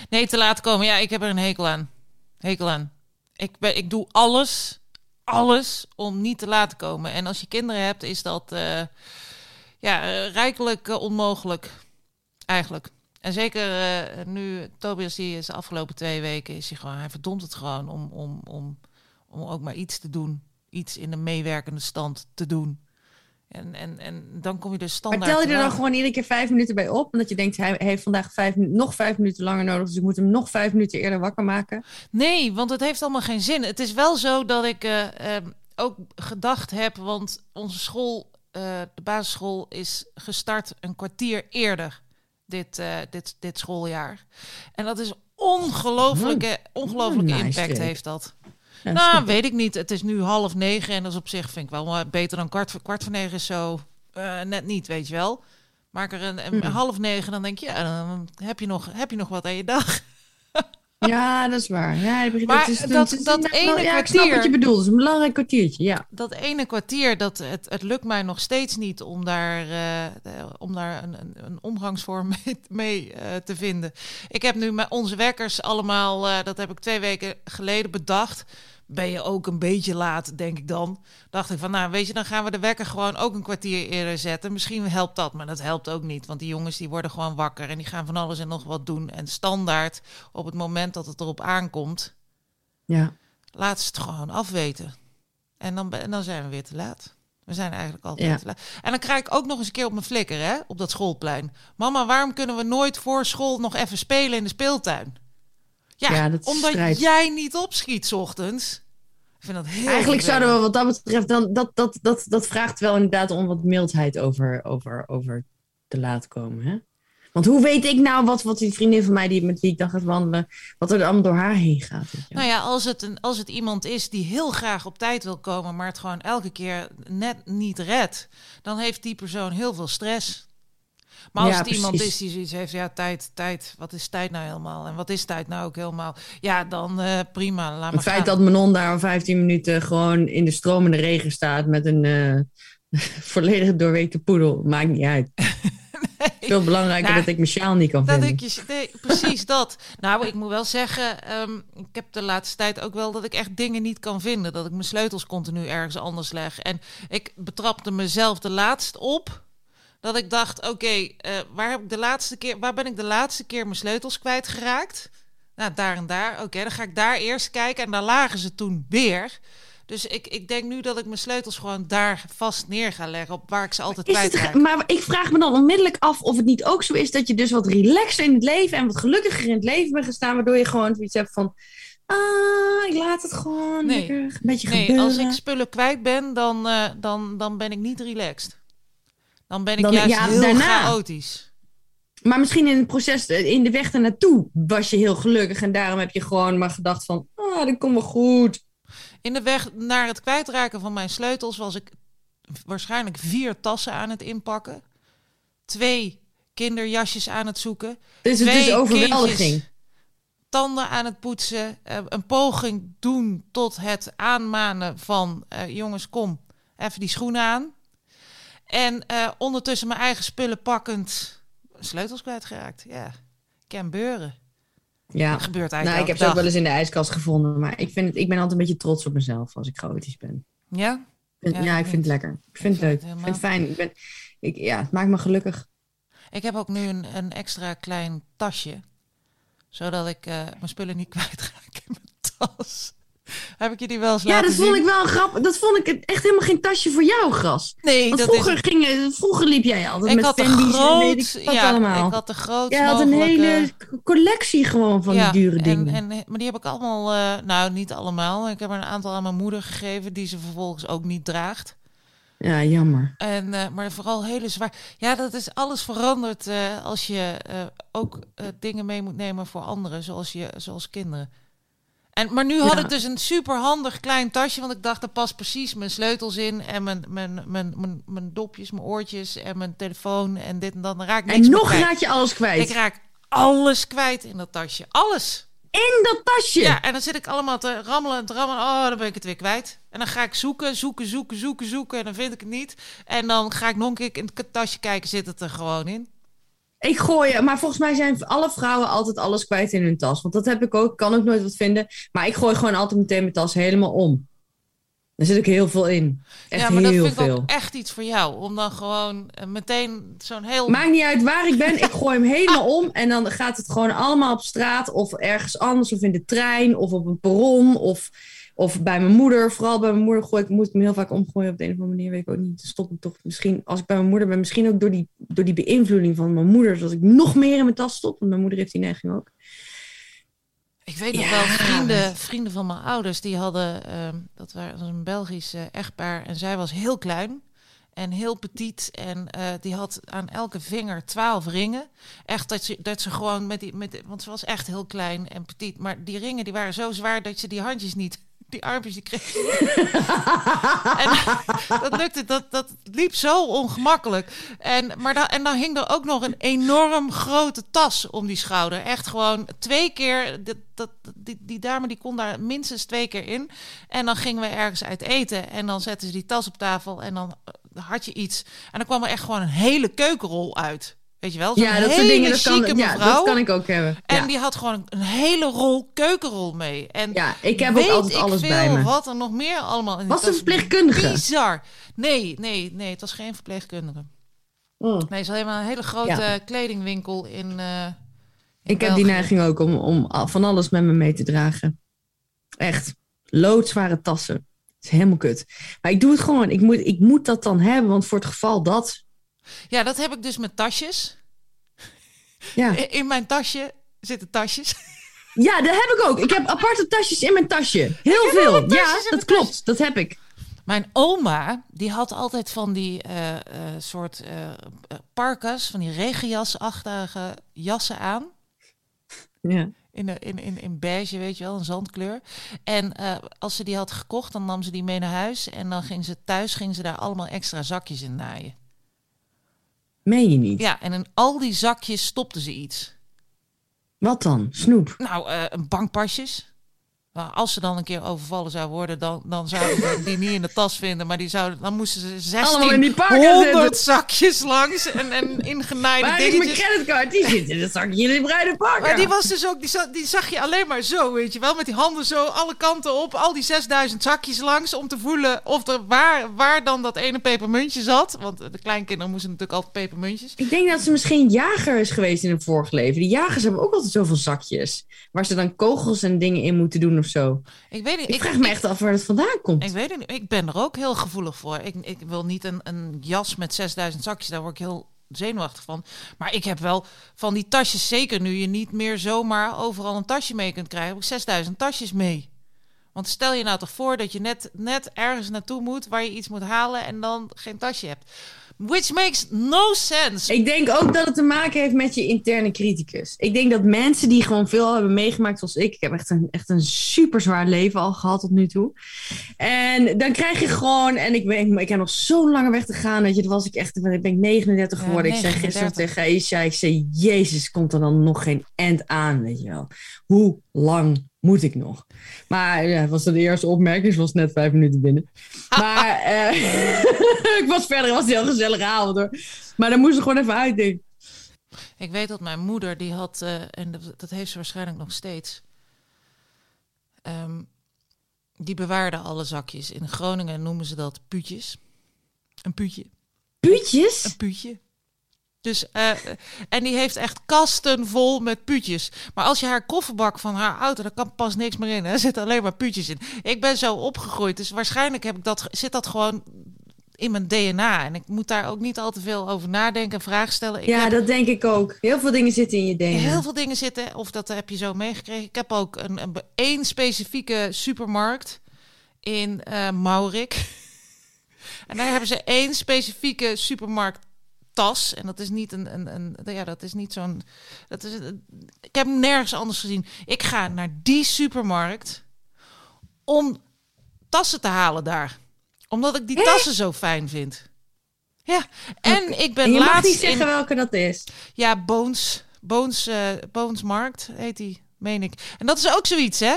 Nee, te laat komen. Ja, ik heb er een hekel aan. Hekel aan. Ik, ben, ik doe alles, alles om niet te laat te komen. En als je kinderen hebt, is dat eh, ja, rijkelijk eh, onmogelijk. Eigenlijk. En zeker eh, nu, Tobias die is de afgelopen twee weken, is hij gewoon, hij verdomt het gewoon om, om, om, om ook maar iets te doen. Iets in de meewerkende stand te doen. En, en, en dan kom je dus Maar standaard... tel je er dan gewoon iedere keer vijf minuten bij op? Omdat je denkt, hij heeft vandaag vijf, nog vijf minuten langer nodig. Dus ik moet hem nog vijf minuten eerder wakker maken. Nee, want het heeft allemaal geen zin. Het is wel zo dat ik eh, ehm, ook gedacht heb, want onze school, eh, de basisschool, is gestart een kwartier eerder dit, eh, dit, dit schooljaar. En dat is ongelooflijke, ongelooflijke nice impact heeft dat. Nou, (laughs) weet ik niet. Het is nu half negen en dat is op zich vind ik wel maar beter dan kwart voor, kwart voor negen is zo eh, net niet, weet je wel. Maak er een, een half negen, dan denk je, ja, dan heb je nog, heb je nog wat aan je dag. (laughs) Ja, dat is waar. Ja, ik begrijp- Maar het is- het dat- is dat ene wel- ja, ik snap wat je bedoelt. Het is een belangrijk kwartiertje, ja. dat ene kwartier, dat het, het lukt mij nog steeds niet om daar, eh, eh, om daar een, een, een omgangsvorm (laughs) mee, mee, eh, te vinden. Ik heb nu met onze wekkers allemaal, eh, dat heb ik twee weken geleden bedacht. Ben je ook een beetje laat, denk ik dan. Dacht ik van, nou weet je, dan gaan we de wekker gewoon ook een kwartier eerder zetten. Misschien helpt dat, maar dat helpt ook niet. Want die jongens die worden gewoon wakker en die gaan van alles en nog wat doen. En standaard, op het moment dat het erop aankomt, Ja. laat ze het gewoon afweten. En dan, en dan zijn we weer te laat. We zijn eigenlijk altijd Ja. te laat. En dan krijg ik ook nog eens een keer op mijn flikker, hè, op dat schoolplein. Mama, waarom kunnen we nooit voor school nog even spelen in de speeltuin? Ja, Ja, dat is omdat strijd. jij niet opschiet 's ochtends. Ik vind dat heel Eigenlijk zouden we wat dat betreft, dan, dat, dat, dat, dat vraagt wel inderdaad om wat mildheid over, over, over te laten komen. Hè? Want hoe weet ik nou wat, wat die vriendin van mij die, met wie ik dan gaat wandelen, wat er allemaal door haar heen gaat? Nou ja, als het, een, als het iemand is die heel graag op tijd wil komen, maar het gewoon elke keer net niet redt, dan heeft die persoon heel veel stress. Maar als Ja, het iemand precies. is die zoiets heeft, ja, tijd, tijd, wat is tijd nou helemaal? En wat is tijd nou ook helemaal? Ja, dan eh, prima, laat maar Het feit gaan. dat Manon daar om 15 minuten gewoon in de stromende regen staat met een eh, (laughs) volledig doorweekte poedel, maakt niet uit. (laughs) Veel belangrijker Nou, dat ik mijn sjaal niet kan Dat vinden. ik je, nee, precies dat. Nou, ik moet wel zeggen, ehm, ik heb de laatste tijd ook wel dat ik echt dingen niet kan vinden. Dat ik mijn sleutels continu ergens anders leg. En ik betrapte mezelf de laatst op. Dat ik dacht, oké, eh, waar heb ik de laatste keer, waar ben ik de laatste keer mijn sleutels kwijtgeraakt? Nou, daar en daar. Oké, dan ga ik daar eerst kijken. En daar lagen ze toen weer. Dus ik, ik denk nu dat ik mijn sleutels gewoon daar vast neer ga leggen. Op waar ik ze altijd kwijtraak. maar ik vraag me dan onmiddellijk af of het niet ook zo is dat je dus wat relaxer in het leven en wat gelukkiger in het leven bent gestaan, waardoor je gewoon zoiets hebt van, ah, ik laat het gewoon Nee. lekker een beetje Nee, gebeuren. als ik spullen kwijt ben, dan, eh, dan, dan ben ik niet relaxed. Dan ben ik Dan- juist ja, heel daarna. chaotisch. Maar misschien in het proces, in de weg ernaartoe, was je heel gelukkig en daarom heb je gewoon maar gedacht van, ah, dat komt wel goed. In de weg naar het kwijtraken van mijn sleutels was ik waarschijnlijk vier tassen aan het inpakken. Twee kinderjasjes aan het zoeken. Dus het is overweldiging. kindjes Tanden aan het poetsen. eh, een poging doen tot het aanmanen van... eh, jongens, kom, even die schoenen aan. En eh, ondertussen mijn eigen spullen pakkend... sleutels kwijtgeraakt. Ja, ken beuren. Ja. Dat gebeurt Nou, eigenlijk ik heb ze ook wel eens in de ijskast gevonden, maar ik, vind het, ik ben altijd een beetje trots op mezelf als ik chaotisch ben. Ja? Ja, Ja, ik vind het lekker. Ik vind het vind leuk. het Ik vind het fijn. Ik ben, ik, ja, het maakt me gelukkig. Ik heb ook nu een, een extra klein tasje. Zodat ik eh, mijn spullen niet (laughs) kwijtraak in mijn tas. Heb ik je die wel eens Ja, dat zien? vond ik wel grappig. Dat vond ik echt helemaal geen tasje voor jou, Gras. Nee, Want dat vroeger, is... ging, vroeger liep jij altijd Ik met had Fendi's en weet ik groot, wat ja, allemaal. ik had de groot Jij had een mogelijke- hele collectie gewoon van ja, die dure dingen. En, en, maar die heb ik allemaal, eh, nou niet allemaal. Ik heb er een aantal aan mijn moeder gegeven die ze vervolgens ook niet draagt. Ja, jammer. En, eh, maar vooral hele zwaar. Ja, dat is alles veranderd eh, als je ook dingen mee moet nemen voor anderen, zoals, je, zoals kinderen. En, maar nu had Ja. ik dus een super handig klein tasje, want ik dacht, er past precies mijn sleutels in en mijn, mijn, mijn, mijn, mijn dopjes, mijn oortjes en mijn telefoon en dit en dat. Dan raak ik niks En nog raak je alles kwijt. Ik raak alles kwijt in dat tasje. Alles. In dat tasje. Ja, en dan zit ik allemaal te rammelen en te rammelen. Oh, dan ben ik het weer kwijt. En dan ga ik zoeken, zoeken, zoeken, zoeken, zoeken. En dan vind ik het niet. En dan ga ik nog een keer in het tasje kijken, zit het er gewoon in. Ik gooi, maar volgens mij zijn alle vrouwen altijd alles kwijt in hun tas. Want dat heb ik ook, kan ook nooit wat vinden. Maar ik gooi gewoon altijd meteen mijn tas helemaal om. Daar zit ook heel veel in. Echt ja, maar dat heel vind ik veel. ook echt iets voor jou. Om dan gewoon eh, meteen zo'n heel... Maakt niet uit waar ik ben, ik (laughs) gooi hem helemaal om. En dan gaat het gewoon allemaal op straat of ergens anders. Of in de trein of op een perron. Of, of bij mijn moeder. Vooral bij mijn moeder gooi ik, moet ik hem heel vaak omgooien op de een of andere manier. Weet ik ook niet. Stop ik toch misschien, als ik bij mijn moeder ben, misschien ook door die, door die beïnvloeding van mijn moeder. Dat ik nog meer in mijn tas stop. Want mijn moeder heeft die neiging ook. Ik weet nog Ja. wel, vrienden, vrienden van mijn ouders, die hadden, ehm, dat was een Belgisch echtpaar en zij was heel klein en heel petit en eh, die had aan elke vinger twaalf ringen. Echt dat ze, dat ze gewoon met die, met, want ze was echt heel klein en petit, maar die ringen die waren zo zwaar dat ze die handjes niet, die armpjes die kreeg. (laughs) en dat lukte, dat, dat liep zo ongemakkelijk. En, maar dan, en dan hing er ook nog een enorm grote tas om die schouder. Echt gewoon twee keer, dat, dat, die, die dame die kon daar minstens twee keer in. En dan gingen we ergens uit eten en dan zetten ze die tas op tafel en dan had je iets. En dan kwam er echt gewoon een hele keukenrol uit. Weet je wel? Zo'n Ja, dat soort hele dingen. Dat kan, chique ja, mevrouw. dat kan ik ook hebben. En ja. die had gewoon een hele rol keukenrol mee. En ja, ik heb ook altijd alles veel bij me. wat er nog meer allemaal in Was een verpleegkundige? Bizar. Nee, nee, nee, het was geen verpleegkundige. Mm. Nee, is alleen maar een hele grote Ja. kledingwinkel in. eh, in Ik heb die neiging ook om, om van alles met me mee te dragen. Echt. Loodzware tassen. Het is helemaal kut. Maar ik doe het gewoon. Ik moet, ik moet dat dan hebben, want voor het geval dat... Ja, dat heb ik dus met tasjes. Ja, In mijn tasje zitten tasjes. ja dat heb ik ook. Ik heb aparte tasjes in mijn tasje. Heel veel. Ja, dat klopt. Dat heb ik. Mijn oma, die had altijd van die eh, eh, soort eh, parkas, van die regenjasachtige jassen aan. Ja. In, in, in, in beige, weet je wel, een zandkleur. En als ze die had gekocht, dan nam ze die mee naar huis. En dan ging ze thuis, ging ze daar allemaal extra zakjes in naaien. Meen je niet? Ja, en in al die zakjes stopte ze iets. Wat dan? Snoep. Nou, een bankpasjes. Als ze dan een keer overvallen zou worden, dan, dan zouden ze die niet in de tas vinden. Maar die zouden, dan moesten ze Allemaal in die parken zetten. 1600 zakjes langs en, en ingenaaide Waar is mijn dingetjes. creditcard? Die zit in het zakje in bruine pakken. Maar die was dus ook, die, die zag je alleen maar zo, weet je wel, met die handen zo alle kanten op, al die 6000 zakjes langs om te voelen of er waar, waar dan dat ene pepermuntje zat. Want de kleinkinderen moesten natuurlijk altijd pepermuntjes. Ik denk dat ze misschien jager is geweest in een vorig leven. Die jagers hebben ook altijd zoveel zakjes. Waar ze dan kogels en dingen in moeten doen of zo. Ik weet niet. Ik vraag me echt af waar het vandaan komt. Ik weet het niet. Ik ben er ook heel gevoelig voor. Ik, ik wil niet een, een jas met 6000 zakjes. Daar word ik heel zenuwachtig van. Maar ik heb wel van die tasjes, zeker nu je niet meer zomaar overal een tasje mee kunt krijgen, heb ik 6000 tasjes mee. Want stel je nou toch voor dat je net, net ergens naartoe moet waar je iets moet halen en dan geen tasje hebt. Which makes no sense. Ik denk ook dat het te maken heeft met je interne criticus. Ik denk dat mensen die gewoon veel hebben meegemaakt zoals ik. Ik heb echt een, echt een super zwaar leven al gehad tot nu toe. En dan krijg je gewoon. En ik, ben, ik heb nog zo'n lange weg te gaan. Dat je, dat was ik echt. Ik ben 39 Ja, geworden. ik zei 39. gisteren tegen Aisha. Ik zei: Jezus, komt er dan nog geen end aan? Weet je wel. Hoe lang moet ik nog? Maar ja, was de eerste opmerking. Ze was net vijf minuten binnen. (laughs) Maar eh, (laughs) ik was verder. Het was een heel gezellige avond hoor. Maar dan moest ik gewoon even uit. denk ik. Ik weet dat mijn moeder, die had, eh, en dat, dat heeft ze waarschijnlijk nog steeds, ehm, die bewaarde alle zakjes. In Groningen noemen ze dat puutjes. Een puutje. Puutjes? Een puutje. Dus, eh, en die heeft echt kasten vol met puutjes. Maar als je haar kofferbak van haar auto, daar kan pas niks meer in. (laughs) Er zitten alleen maar puutjes in. Ik ben zo opgegroeid, dus waarschijnlijk heb ik dat, zit dat gewoon in mijn DNA. En ik moet daar ook niet al te veel over nadenken en vragen stellen. Ik ja, heb dat denk ik ook. Heel veel dingen zitten in je DNA. heel veel dingen zitten, of dat heb je zo meegekregen. Ik heb ook een, een één specifieke supermarkt in eh Maurik. (laughs) en daar hebben ze één specifieke supermarkt tas. En dat is niet een, een, een ja, dat is niet zo'n. Dat is, een- ik heb hem nergens anders gezien. Ik ga naar die supermarkt om tassen te halen daar, omdat ik die Hè? tassen zo fijn vind. Ja, en ik ben En je mag laatst niet zeggen in welke dat is. ja Bones Bones eh Bones Markt heet die, meen ik. En dat is ook zoiets, hè?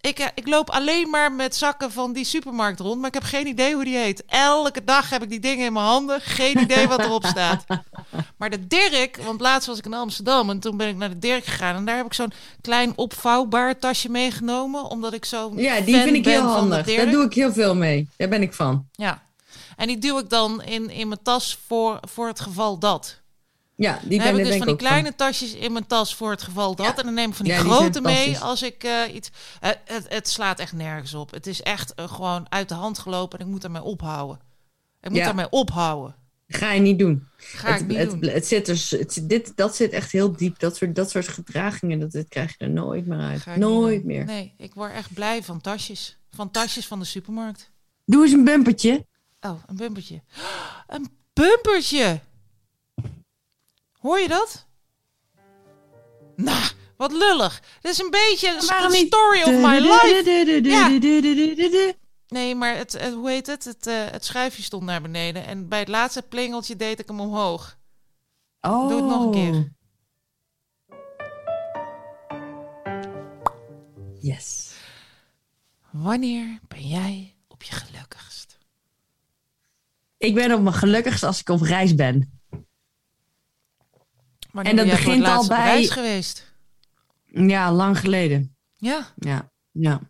Ik, eh, ik loop alleen maar met zakken van die supermarkt rond, maar ik heb geen idee hoe die heet. Elke dag heb ik die dingen in mijn handen, geen idee wat erop (laughs) staat. Maar de Dirk, want laatst was ik in Amsterdam en toen ben ik naar de Dirk gegaan en daar heb ik zo'n klein opvouwbaar tasje meegenomen, omdat ik zo Ja, die vind ik heel handig. Daar doe ik heel veel mee. Daar ben ik van. Ja, en die duw ik dan in, in mijn tas voor, voor het geval dat. Ja, die Dan ben, heb ik dus van die kleine tasjes in mijn tas voor het geval dat. Ja. En dan neem ik van die Ja, die zijn grote mee als ik eh, iets... Het, het slaat echt nergens op. Het is echt eh, gewoon uit de hand gelopen en ik moet ermee ophouden. Ik moet Ja. daarmee ophouden. Ga je niet doen. Ga het, ik niet het, doen. het zit er, het, dit, dat zit echt heel diep. Dat soort, dat soort gedragingen, dat, dat krijg je er nooit meer uit. Nooit meer. Nee, ik word echt blij van tasjes. Van tasjes van de supermarkt. Doe eens een bumpertje. Oh, een bumpertje. (gasps) Een bumpertje! Hoor je dat? Nou, wat lullig. Dit is een beetje een story of my life. Nee, maar het, het- hoe heet het? Het, eh, het schuifje stond naar beneden. En bij het laatste plingeltje deed ik hem omhoog. Oh. Doe het nog een keer. Yes. Wanneer ben jij op je gelukkigst? Ik ben op mijn gelukkigst als ik op reis ben. En dat begint al bij- geweest? Ja, lang geleden. Ja. Ja, ja.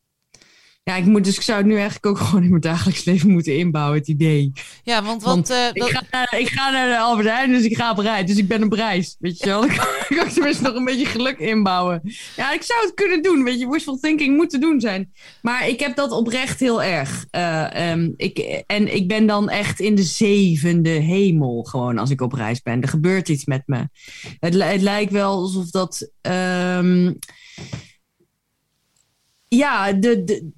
Ja, ik, moet, dus ik zou het nu eigenlijk ook (laughs) gewoon in mijn dagelijks leven moeten inbouwen, het idee. Ja, want wat... Want eh, Ik dat- ga, naar, ik ga naar de Albert Heijn, dus ik ga op reis. Dus ik ben op reis, weet je wel. (laughs) Ik kan, ik kan tenminste nog een beetje geluk inbouwen. Ja, ik zou het kunnen doen, weet je. Wishful thinking moet te doen zijn. Maar ik heb dat oprecht heel erg. Eh, ehm, ik, en ik ben dan echt in de zevende hemel gewoon als ik op reis ben. Er gebeurt iets met me. Het, het lijkt wel alsof dat... ehm, ja, de, de,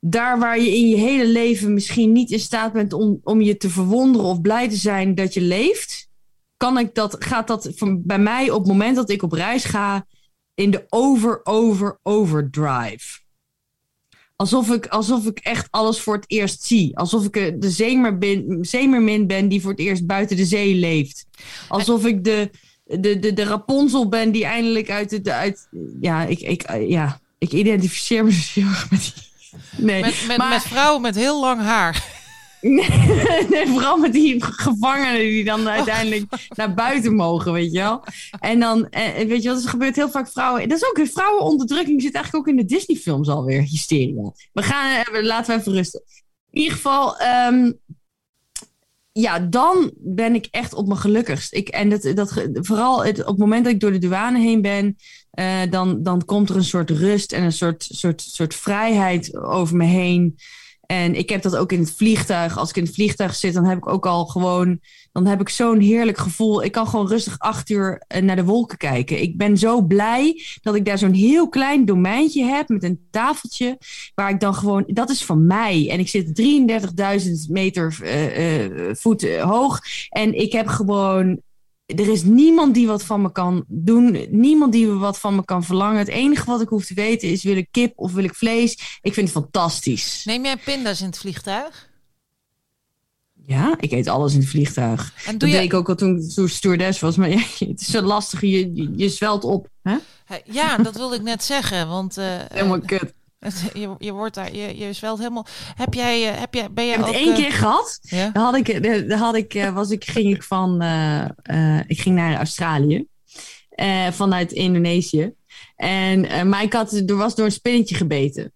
daar waar je in je hele leven misschien niet in staat bent om, om je te verwonderen of blij te zijn dat je leeft, kan ik dat, gaat dat van, bij mij op het moment dat ik op reis ga in de over, over, overdrive. Alsof ik, alsof ik echt alles voor het eerst zie. Alsof ik eh, de zeemer ben, zeemermin ben die voor het eerst buiten de zee leeft. Alsof ik de, de, de, de Rapunzel ben die eindelijk uit het... Uit, ja, ik, ik, eh, ja, ik identificeer me dus heel erg met die... Nee, met, met, maar- met vrouwen met heel lang haar. Nee, (laughs) nee, vooral met die gevangenen die dan uiteindelijk naar buiten mogen, weet je wel. En dan, eh, weet je wat, er gebeurt heel vaak vrouwen... Dat is ook, vrouwenonderdrukking zit eigenlijk ook in de Disney-films alweer, hysteria. We gaan, eh, laten we even rusten. In ieder geval, ehm, ja, dan ben ik echt op mijn gelukkigst. Ik, en dat, dat, vooral het, op het moment dat ik door de douane heen ben, eh, dan, dan komt er een soort rust en een soort, soort, soort vrijheid over me heen. En ik heb dat ook in het vliegtuig. Als ik in het vliegtuig zit, dan heb ik ook al gewoon. Dan heb ik zo'n heerlijk gevoel. Ik kan gewoon rustig acht uur eh, naar de wolken kijken. Ik ben zo blij dat ik daar zo'n heel klein domeintje heb met een tafeltje. Waar ik dan gewoon. Dat is van mij. En ik zit 33.000 meter eh, eh, voet hoog. En ik heb gewoon. Er is niemand die wat van me kan doen. Niemand die wat van me kan verlangen. Het enige wat ik hoef te weten is: wil ik kip of wil ik vlees? Ik vind het fantastisch. Neem jij pinda's in het vliegtuig? Ja, ik eet alles in het vliegtuig. En doe Dat je, deed ik ook al toen ik toen stewardess was. Maar (laughs) ja, het is zo lastig, je, je, je zwelt op. Hè? Ja, dat wilde ik net zeggen. Want eh, Helemaal eh, kut. Het- je, je wordt daar, je, je zwelt helemaal. Heb jij, eh, heb jij, ben Ik jij heb ook... het één eh, keer gehad. Ja? Dan had ik, eh, dan had ik, was ik, ging ik van, eh, eh, ik ging naar Australië. vanuit Indonesië. En, maar ik had, er was door een spinnetje gebeten.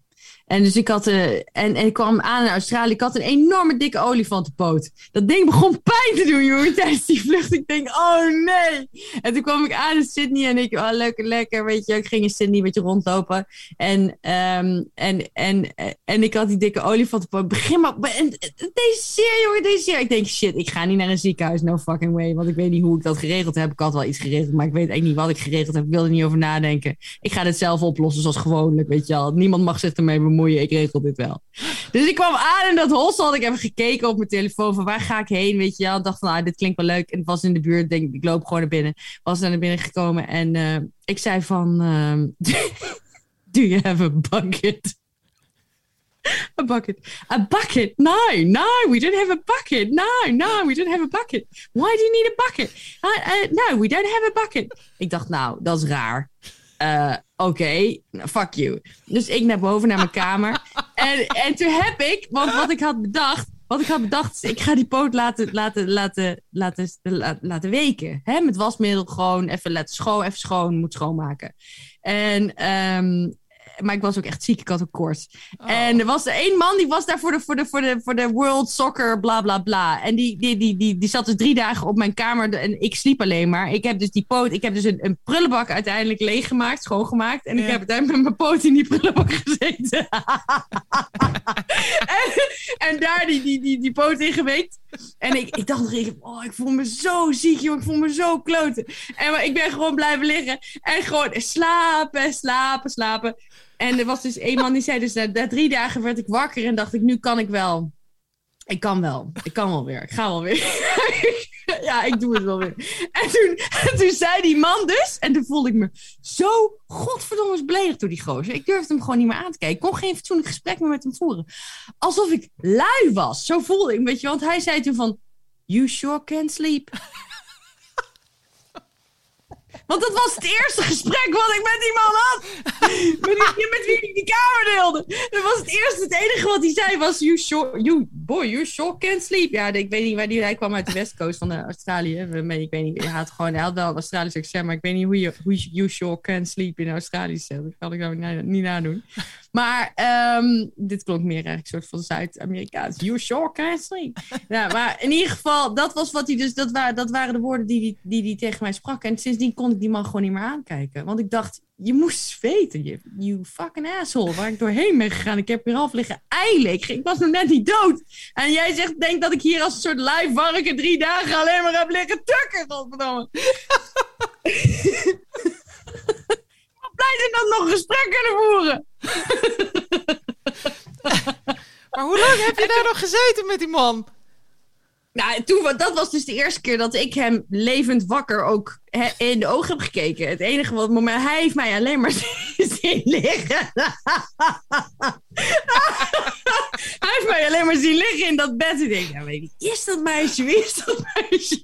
En dus ik had, uh, en, en ik kwam aan in Australië. Ik had een enorme dikke olifantenpoot. Dat ding begon (laughs) pijn te doen, jongen, tijdens die vlucht. Ik denk, oh nee. En toen kwam ik aan in Sydney en ik, oh lekker, lekker, weet je. Ik ging in Sydney een beetje rondlopen. En, um, en, en, en ik had die dikke olifantenpoot. Begin maar, en, deze zeer, jongen, deze zeer. Ik denk, shit, ik ga niet naar een ziekenhuis, no fucking way. Want ik weet niet hoe ik dat geregeld heb. Ik had wel iets geregeld, maar ik weet eigenlijk niet wat ik geregeld heb. Ik wil er niet over nadenken. Ik ga dit zelf oplossen zoals gewoonlijk, weet je wel. Niemand mag zich ermee bemoeien. Ik regel dit wel. Dus ik kwam aan in dat hostel. Had ik even gekeken op mijn telefoon van waar ga ik heen, weet je wel. Dacht van, nou, dit klinkt wel leuk. En het was in de buurt. Denk, ik loop gewoon naar binnen. Was naar binnen gekomen en uh, ik zei van, uh, (laughs) do you have a bucket? a bucket. A bucket? No, no, we don't have a bucket. No, no, we don't have a bucket. Why do you need a bucket? Uh, uh, no, we don't have a bucket. Ik dacht, nou, dat is raar. Uh, Oké, okay, fuck you. Dus ik naar boven naar mijn kamer. (laughs) en, en toen heb ik, want wat ik had bedacht, wat ik had bedacht is, ik ga die poot laten, laten, laten, laten, laten weken. Hè? Met wasmiddel gewoon even laten schoon, even schoon, moet schoonmaken. En um, maar ik was ook echt ziek. Ik had een koorts. Oh. En er was één man die was daar voor de, voor de, voor de, voor de World Soccer, bla bla bla. En die, die, die, die, die zat dus drie dagen op mijn kamer en ik sliep alleen maar. Ik heb dus die poot, ik heb dus een, een prullenbak uiteindelijk leeggemaakt, schoongemaakt. En ik heb uiteindelijk met mijn poot in die prullenbak gezeten. (laughs) en, en, daar die, die, die, die poot in geweekt. En ik, ik dacht nog even, oh, ik voel me zo ziek, joh. Ik voel me zo kloten. En maar ik ben gewoon blijven liggen. En gewoon slapen, slapen, slapen. En er was dus een man die zei dus, na drie dagen werd ik wakker en dacht ik, nu kan ik wel. Ik kan wel. Ik kan wel weer. Ik ga wel weer. (laughs) ja, ik doe het wel weer. En toen, toen zei die man dus, en toen voelde ik me zo godverdomme beledigd door die gozer. Ik durfde hem gewoon niet meer aan te kijken. Ik kon geen fatsoenlijk gesprek meer met hem voeren. Alsof ik lui was. Zo voelde ik, weet je. Want hij zei toen van, you sure can sleep. Want dat was het eerste gesprek wat ik met die man had. met, die, met wie ik die kamer deelde. Dat was het eerste. Het enige wat hij zei was: You sure, you, boy, you sure can't sleep. Ja, ik weet niet waar die. Hij kwam uit de West Coast van de Australië. Ik weet niet. Hij had gewoon. Hij had wel Australisch accent, maar ik weet niet hoe je hoe you sure can't sleep in Australisch. Dat kan ik nou niet nadoen. Maar um, dit klonk meer eigenlijk een soort van Zuid-Amerikaans. You sure can't sleep. ja, maar in ieder geval, dat was wat hij dus. Dat, waren, dat waren de woorden die hij die, die tegen mij sprak. En sindsdien kon ik die man gewoon niet meer aankijken. Want ik dacht, je moest weten, je you fucking asshole, waar ik doorheen ben gegaan. Ik heb hier half liggen eilen. Ik, ik, was nog net niet dood. En jij zegt, denk dat ik hier als een soort live varken drie dagen alleen maar heb liggen tukken. Godverdomme. blij zijn dat nog gesprek kunnen voeren. (laughs) maar hoe lang heb je daar nog gezeten met die man? Nou, toen, dat was dus de eerste keer dat ik hem levend wakker ook in de ogen heb gekeken. Het enige wat moment, hij heeft mij alleen maar (laughs) zien liggen. (laughs) hij heeft mij alleen maar zien liggen in dat bed. Ik denk, ja, weet is dat meisje? Wie is dat meisje?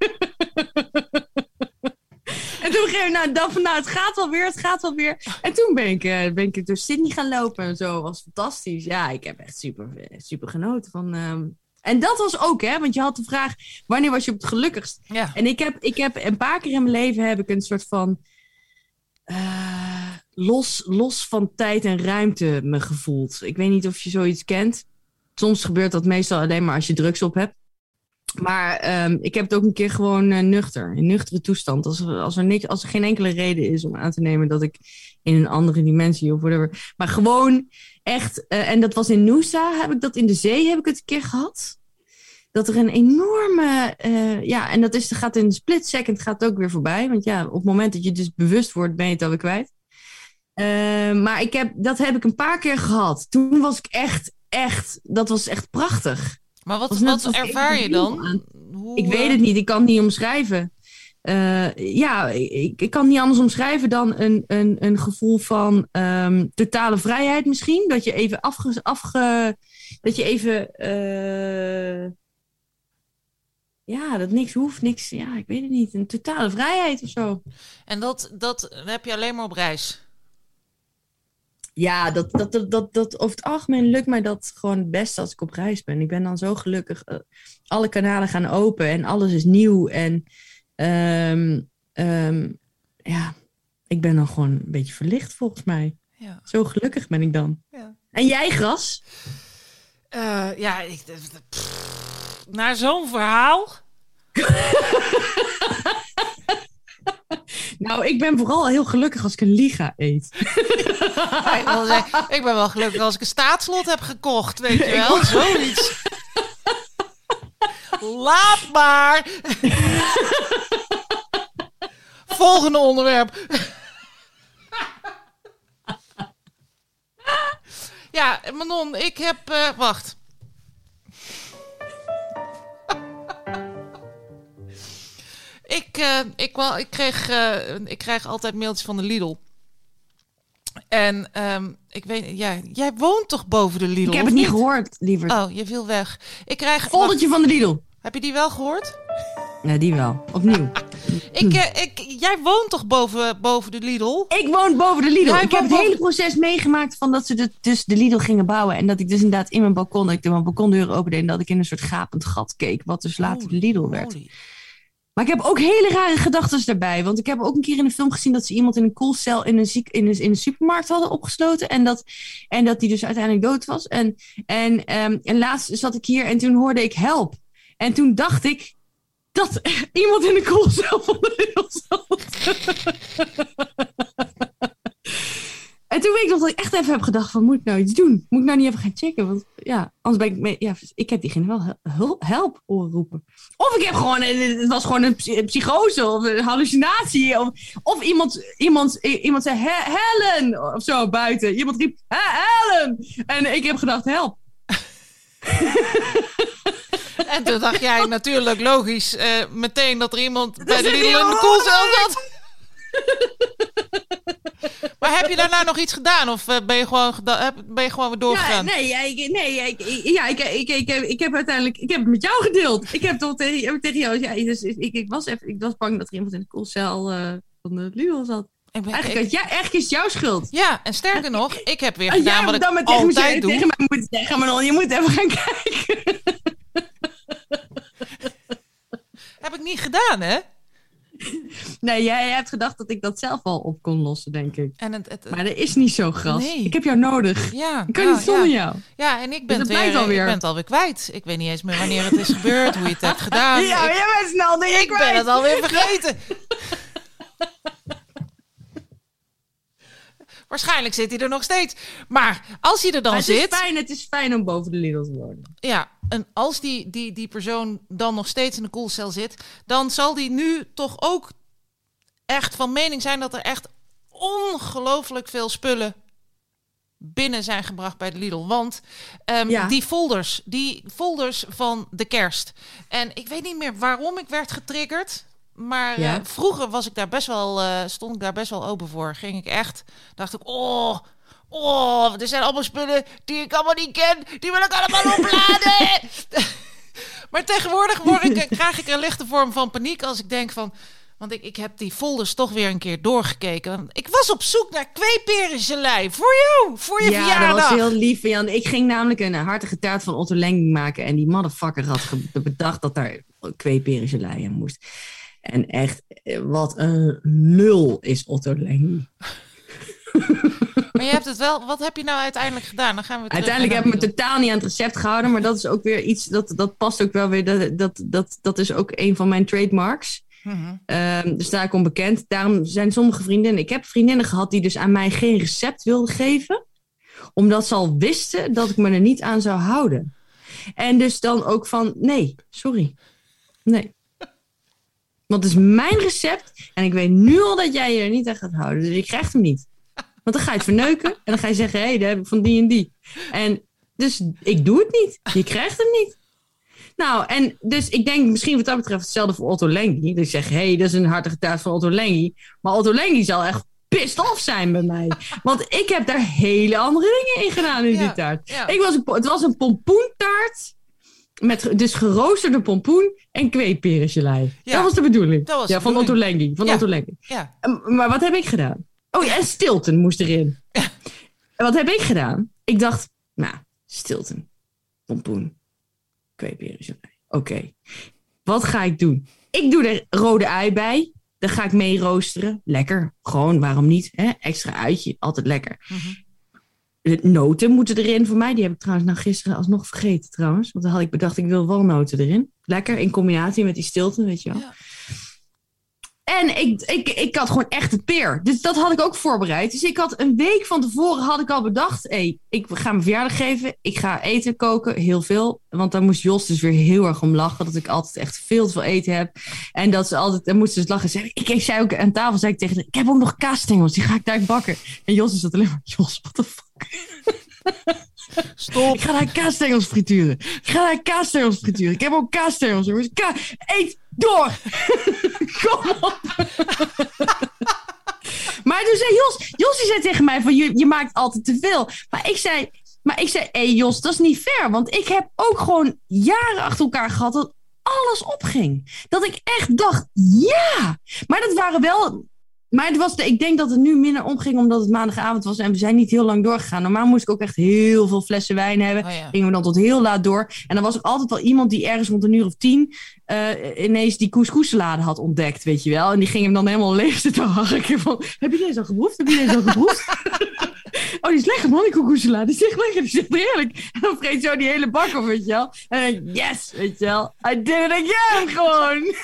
En toen ging ik, nou, dan van, nou, het gaat wel weer, het gaat wel weer. En toen ben ik, uh, ben ik door Sydney gaan lopen en zo. was fantastisch. Ja, ik heb echt super, super genoten van... Ehm, en dat was ook, hè, want je had de vraag, wanneer was je op het gelukkigst? Ja. En ik heb, ik heb een paar keer in mijn leven heb ik een soort van... Uh, los, los van tijd en ruimte me gevoeld. Ik weet niet of je zoiets kent. Soms gebeurt dat meestal alleen maar als je drugs op hebt. Maar um, ik heb het ook een keer gewoon uh, nuchter, in nuchtere toestand. Als er, als, er niks, als er geen enkele reden is om aan te nemen dat ik in een andere dimensie of whatever. Maar gewoon echt, uh, en dat was in Noosa, heb ik dat in de zee, heb ik het een keer gehad. Dat er een enorme, uh, ja, en dat is, gaat in een split second gaat ook weer voorbij. Want ja, op het moment dat je dus bewust wordt, ben je het alweer kwijt. maar ik heb, dat heb ik een paar keer gehad. Toen was ik echt, echt, dat was echt prachtig. Maar wat, wat ervaar je dan? Hoe, ik weet het niet, ik kan het niet omschrijven. Uh, ja, ik, ik, kan niet anders omschrijven dan een, een, een gevoel van um, totale vrijheid misschien. Dat je even afge... afge dat je even... Uh, ja, dat niks hoeft, niks... Ja, ik weet het niet. Een totale vrijheid of zo. En dat, dat heb je alleen maar op reis? ja, dat, dat, dat, dat, dat, over het algemeen lukt mij dat gewoon het beste als ik op reis ben. Ik ben dan zo gelukkig. Uh, alle kanalen gaan open en alles is nieuw. En um, um, ja, ik ben dan gewoon een beetje verlicht volgens mij. Ja. Zo gelukkig ben ik dan. Ja. En jij, Gras? Eh, ja, ik, pff, naar zo'n verhaal. (laughs) Nou, ik ben vooral heel gelukkig als ik een liga eet. (laughs) Ja, ik, wil zeggen, ik ben wel gelukkig als ik een staatslot heb gekocht, weet (laughs) je wel. Zoiets. Laat maar. Volgende onderwerp. Ja, Manon, ik heb... eh, wacht. ik, eh, ik, wel, ik, kreeg, eh, ik krijg altijd mailtjes van de Lidl. En ehm, ik weet, ja, jij woont toch boven de Lidl? Ik heb het niet gehoord, liever. Oh, je viel weg. Ik krijg. Foldertje van de Lidl. Heb je die wel gehoord? Ja, die wel. Opnieuw. Ik, eh, ik, jij woont toch boven, boven de Lidl? Ik woon boven de Lidl. Jij ik heb het boven- hele proces meegemaakt van dat ze de, dus de Lidl gingen bouwen. En dat ik dus inderdaad in mijn balkon, dat ik de mijn balkondeur opende en dat ik in een soort gapend gat keek. Wat dus later de Lidl werd. Holy. Maar ik heb ook hele rare gedachten daarbij. Want ik heb ook een keer in een film gezien dat ze iemand in een koelcel in een, ziek, in een, in een supermarkt hadden opgesloten. En dat, en dat die dus uiteindelijk dood was. En, en, ehm, en laatst zat ik hier en toen hoorde ik help. En toen dacht ik dat (laughs) iemand in de koelcel van de Lidl zat. En toen weet ik nog dat ik echt even heb gedacht van, moet ik nou iets doen? Moet ik nou niet even gaan checken? Want ja, anders ben ik... mee- Ja, ik heb diegene wel hel- hul- help horen roepen. Of ik heb gewoon... Het was gewoon een psy- psychose of een hallucinatie. Of, of iemand, iemand, iemand zei, "He- Helen! Of zo buiten. Iemand riep, "He- Helen! En ik heb gedacht, help. (laughs) En toen dacht jij natuurlijk logisch eh, meteen dat er iemand bij de Lidl in de koelcel zat. maar heb je daarna nog iets gedaan? Of eh, ben, je gewoon ben je gewoon weer Ja, doorgegaan? nee, ja, ik, nee ja, ik, ik- ja, ik, ik, ik, heb, ik heb uiteindelijk ik heb het met jou gedeeld. Ik heb toch tegen, heb tegen jou, ja, dus ik, ik, was even, ik was bang dat er iemand in de koelcel eh, van de Lidl zat. Ik ben- Eigenlijk, ik- ja, eigenlijk is het jouw schuld. ja, en sterker nog, ik heb weer jij gedaan wat ik tegen, altijd tegen mij moeten zeggen, Manon, je moet even gaan kijken. Heb ik niet gedaan, hè? Nee, jij hebt gedacht dat ik dat zelf al op kon lossen, denk ik. En het, het, Maar dat is niet zo, gras. Nee. Ik heb jou nodig. ja, Ik kan ja, niet zonder ja. jou. Ja, en ik ben, het het weer, alweer. ik ben het alweer kwijt. Ik weet niet eens meer wanneer het is gebeurd, hoe je het hebt (laughs) gedaan. ja, ik, jij bent snel dingen ik ben kwijt. het alweer vergeten. (laughs) Waarschijnlijk zit hij er nog steeds. Maar als hij er dan Maar het, is zit, fijn, het is fijn om boven de Lidl te wonen. ja, en als die, die, die persoon dan nog steeds in de koelcel zit, dan zal die nu toch ook echt van mening zijn dat er echt ongelooflijk veel spullen binnen zijn gebracht bij de Lidl. Want ehm, Ja. die folders, die folders van de kerst. En ik weet niet meer waarom ik werd getriggerd. Maar Ja. eh, vroeger was ik daar best wel, eh, stond ik daar best wel open voor. Ging ik echt, dacht ik, oh, oh, er zijn allemaal spullen die ik allemaal niet ken. Die wil ik allemaal (laughs) opladen. (laughs) maar tegenwoordig word ik, krijg ik een lichte vorm van paniek als ik denk van... Want ik, ik heb die folders toch weer een keer doorgekeken. Ik was op zoek naar kweeperengelei. Voor jou, voor je ja, verjaardag. dat was heel lief Jan. Ik ging namelijk een hartige taart van Otto Lengi maken. En die motherfucker had bedacht dat daar kweeperengelei in moest. En echt, eh, wat een lul is Otto Lengi. Maar je hebt het wel... Wat heb je nou uiteindelijk gedaan? Dan gaan we Uiteindelijk heb ik me totaal niet aan het recept gehouden. Maar dat is ook weer iets, dat, dat past ook wel weer. Dat, dat, dat, dat is ook een van mijn trademarks. Mhm. Ehm dus daar ik onbekend. Daarom zijn sommige vriendinnen. Ik heb vriendinnen gehad die dus aan mij geen recept wilden geven. Omdat ze al wisten dat ik me er niet aan zou houden. En dus dan ook van: nee, sorry. Nee. Want het is mijn recept. En ik weet nu al dat jij je er niet aan gaat houden. Dus ik krijg hem niet. Want dan ga je het verneuken. En dan ga je zeggen: hé, hey, dat heb ik van die en die. En dus ik doe het niet. Je krijgt hem niet. Nou, en dus ik denk misschien wat dat betreft hetzelfde voor Otto Lengi. Dus ik zeg, hé, hey, dat is een hartige taart van Otto Lengi. Maar Otto Lengi zal echt pissed off zijn bij mij. (laughs) Want ik heb daar hele andere dingen in gedaan in Ja, die taart. ja. Ik was een, het was een pompoentaart. Met dus geroosterde pompoen en kweeperengelei. Ja, dat was de bedoeling. dat was de ja, van Otto. Lengi. Van Ja. Otto Lengi. Ja. Um, Maar wat heb ik gedaan? Oh ja, en Stilton moest erin. En wat heb ik gedaan? Ik dacht, nou, Stilton, pompoen, kweeperengelei. Oké, wat ga ik doen? Ik doe er rode ui bij. Dan ga ik mee roosteren. Lekker, gewoon, waarom niet? Hè? Extra uitje, altijd lekker. De noten moeten erin voor mij. Die heb ik trouwens nou gisteren alsnog vergeten trouwens. Want dan had ik bedacht, ik wil walnoten erin. Lekker in combinatie met die stilte, weet je wel. Ja. En ik, ik, ik had gewoon echt het peer. Dus dat had ik ook voorbereid. Dus ik had een week van tevoren had ik al bedacht. Hé, ik ga mijn verjaardag geven. Ik ga eten koken. Heel veel. Want daar moest Jos dus weer heel erg om lachen. Dat ik altijd echt veel te veel eten heb. En dat ze altijd, en moesten ze dus lachen. Zeggen, ik, ik zei ook aan tafel, zei ik tegen haar, Ik heb ook nog kaasstengels. Die ga ik daar bakken. En Jos is dat alleen maar, (laughs) Jos, what the fuck. Stop. Ik ga daar kaasstengels frituren. Ik ga daar kaasstengels frituren. Ik heb ook kaasstengels, Eet door! (laughs) Kom op! (laughs) maar toen zei Jos... Jos die zei tegen mij van... Je, maakt altijd te veel. Maar ik zei... Maar ik zei, hé Jos, dat is niet fair. Want ik heb ook gewoon jaren achter elkaar gehad dat alles opging. Dat ik echt dacht, ja. Maar dat waren wel maar het was de, ik denk dat het nu minder omging omdat het maandagavond was en we zijn niet heel lang doorgegaan. Normaal moest ik ook echt heel veel flessen wijn hebben. Oh ja. Gingen we dan tot heel laat door. En dan was er altijd wel iemand die ergens rond een uur of tien eh, ineens die couscoussalade had ontdekt, weet je wel. En die ging hem dan helemaal leeg zitten harken van, heb je deze al geproefd? Heb je deze al geproefd? (laughs) oh, die is lekker man, die couscoussalade. Die is echt lekker, die is echt heerlijk. En dan vreet zo die hele bak op, weet je wel. En dan denk ik, yes, weet je wel. I did it again, gewoon.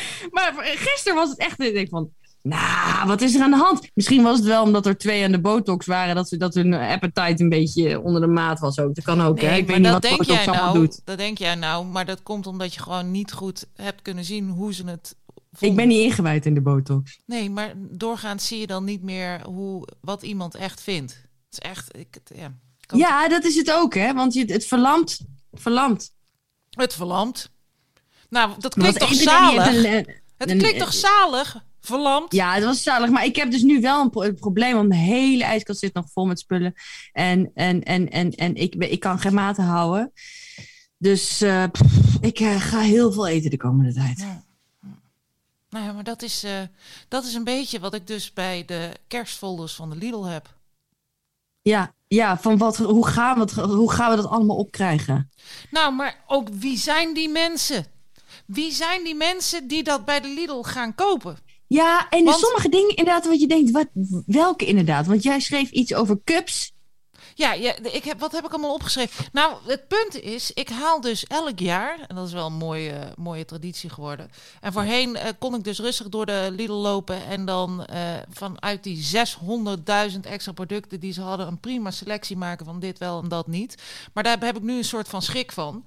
(laughs) Maar gisteren was het echt. Ik denk van. Nou, wat is er aan de hand? Misschien was het wel omdat er twee aan de botox waren, dat, ze, dat hun appetite een beetje onder de maat was ook. Dat kan ook, hè? Ik weet niet wat denk botox jij allemaal nou. doet. Dat denk jij nou, maar dat komt omdat je gewoon niet goed hebt kunnen zien hoe ze het. Ik ben niet ingewijd in de botox. Nee, maar doorgaans zie je dan niet meer hoe, wat iemand echt vindt. Het is echt, ik, ja. Ja, dat is het ook, hè? Want je, het verlamt. Verlamt. Het verlamt. Nou, dat klinkt toch zalig? een- Het een- klinkt toch zalig? Verlamd? Ja, het was zalig. Maar ik heb dus nu wel een, pro- een probleem. Want mijn hele ijskast zit nog vol met spullen. En, en, en, en, en ik, ik kan geen maten houden. Dus eh, pff, ik eh, ga heel veel eten de komende tijd. Ja. Nou ja, maar dat is, eh, dat is een beetje wat ik dus bij de kerstfolders van de Lidl heb. Ja, ja van wat, hoe, gaan we het, hoe gaan we dat allemaal opkrijgen? Nou, maar ook wie zijn die mensen? Wie zijn die mensen die dat bij de Lidl gaan kopen? Ja, en Want- sommige dingen inderdaad wat je denkt, wat, welke inderdaad? Want jij schreef iets over cups. Ja, ja ik heb, wat heb ik allemaal opgeschreven? Nou, het punt is, ik haal dus elk jaar, en dat is wel een mooie, mooie traditie geworden. En voorheen eh, kon ik dus rustig door de Lidl lopen en dan eh, vanuit die 600.000 extra producten die ze hadden, een prima selectie maken van dit wel en dat niet. Maar daar heb ik nu een soort van schrik van.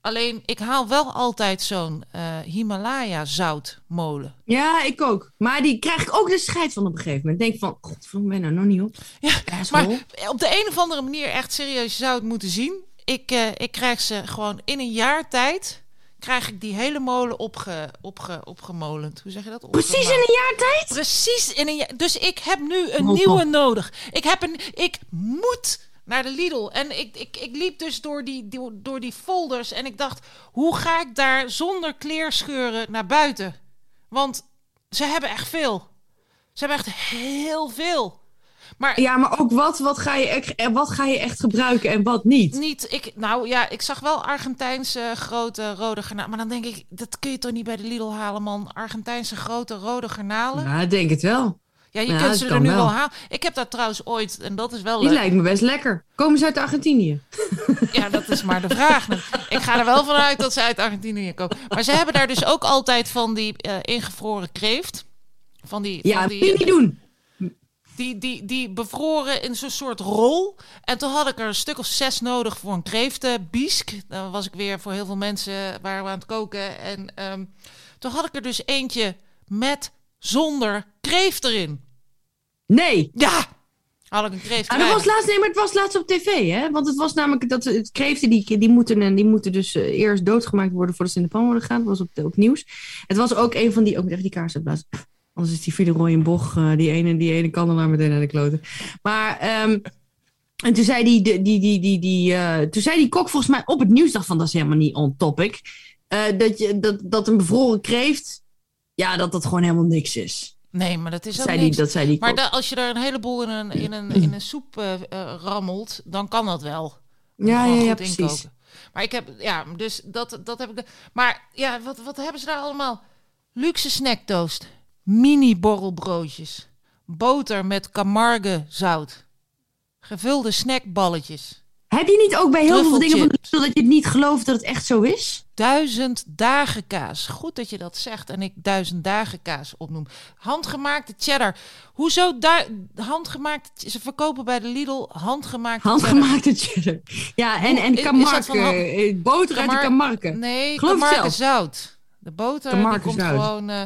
Alleen, ik haal wel altijd zo'n eh, Himalaya zoutmolen. Ja, ik ook. Maar die krijg ik ook de scheid van op een gegeven moment. Denk van, god, ik ben er nog niet op. Ja. Maar op de een of andere manier, echt serieus, je zou het moeten zien. Ik, eh, ik krijg ze gewoon in een jaar tijd. Krijg ik die hele molen opge, opge, opgemolend. Hoe zeg je dat? Precies in een jaar tijd? Precies in een jaar. Dus ik heb nu een nieuwe nodig. Ik, heb een, ik moet naar de Lidl. En ik, ik, ik liep dus door die, door, door die folders. En ik dacht, hoe ga ik daar zonder kleerscheuren naar buiten? Want ze hebben echt veel. Ze hebben echt heel veel. Maar Ja, maar ook wat, wat, ga je, echt- eh, wat ga je echt gebruiken en wat niet? niet, ik, nou ja, ik zag wel Argentijnse grote rode garnalen. Maar dan denk ik, dat kun je toch niet bij de Lidl halen, man? Argentijnse grote rode garnalen. Ja, ik denk het wel. Ja, je Ja, kunt ze er nu wel. wel halen. Ik heb daar trouwens ooit, en dat is wel Die leuk. lijkt me best lekker. Komen ze uit Argentinië? (laughs) Ja, dat is maar de vraag. Ik ga er wel vanuit dat ze uit Argentinië komen. Maar ze hebben daar dus ook altijd van die eh, ingevroren kreeft. Van die, Ja, van die, niet doen. die, die, die bevroren in zo'n soort rol. En toen had ik er een stuk of zes nodig voor een kreeftenbiesk. Dan was ik weer voor heel veel mensen waren we aan het koken. En ehm, toen had ik er dus eentje met zonder kreeft erin. Nee. Ja! Had ik een kreeft Ah, dat was laatst, nee, maar het was laatst op tv, hè? Want het was namelijk dat het kreeften, die, die, moeten, die moeten dus eh, eerst doodgemaakt worden voordat ze in de pan worden gaan. Dat was op, op nieuws. Het was ook een van die, ook even die kaars uitblazen. Anders is die Villeroy en Boch, eh, die ene, die ene kandelaar meteen naar de kloten. Maar, ehm, en toen zei die, die, die, die, die, die eh, toen zei die kok volgens mij op het nieuws, dacht van, dat is helemaal niet on topic. dat, je, dat, dat een bevroren kreeft, ja, dat dat gewoon helemaal niks is. Nee, maar dat is Dat ook zei die, niks. dat zei die Maar da- als je er een heleboel in een, in een, in een soep eh, eh, rammelt, dan kan dat wel. ja, ja, precies. Maar ik heb, ja, dus dat, dat heb ik. De, maar ja, wat, wat hebben ze daar allemaal? Luxe snacktoast, mini borrelbroodjes, boter met Camargue zout. Gevulde snackballetjes. Heb je niet ook bij heel veel dingen van de dat je het niet gelooft dat het echt zo is? Duizend dagen kaas. Goed dat je dat zegt en ik duizend dagen kaas opnoem. Handgemaakte cheddar. Hoezo handgemaakte... Ze verkopen bij de Lidl handgemaakte cheddar. Handgemaakte cheddar. Ja, en, en hand- eh, Boter uit de kamarke. Nee, Geloof Camargue zout. De boter die Camargue komt zout. gewoon... eh,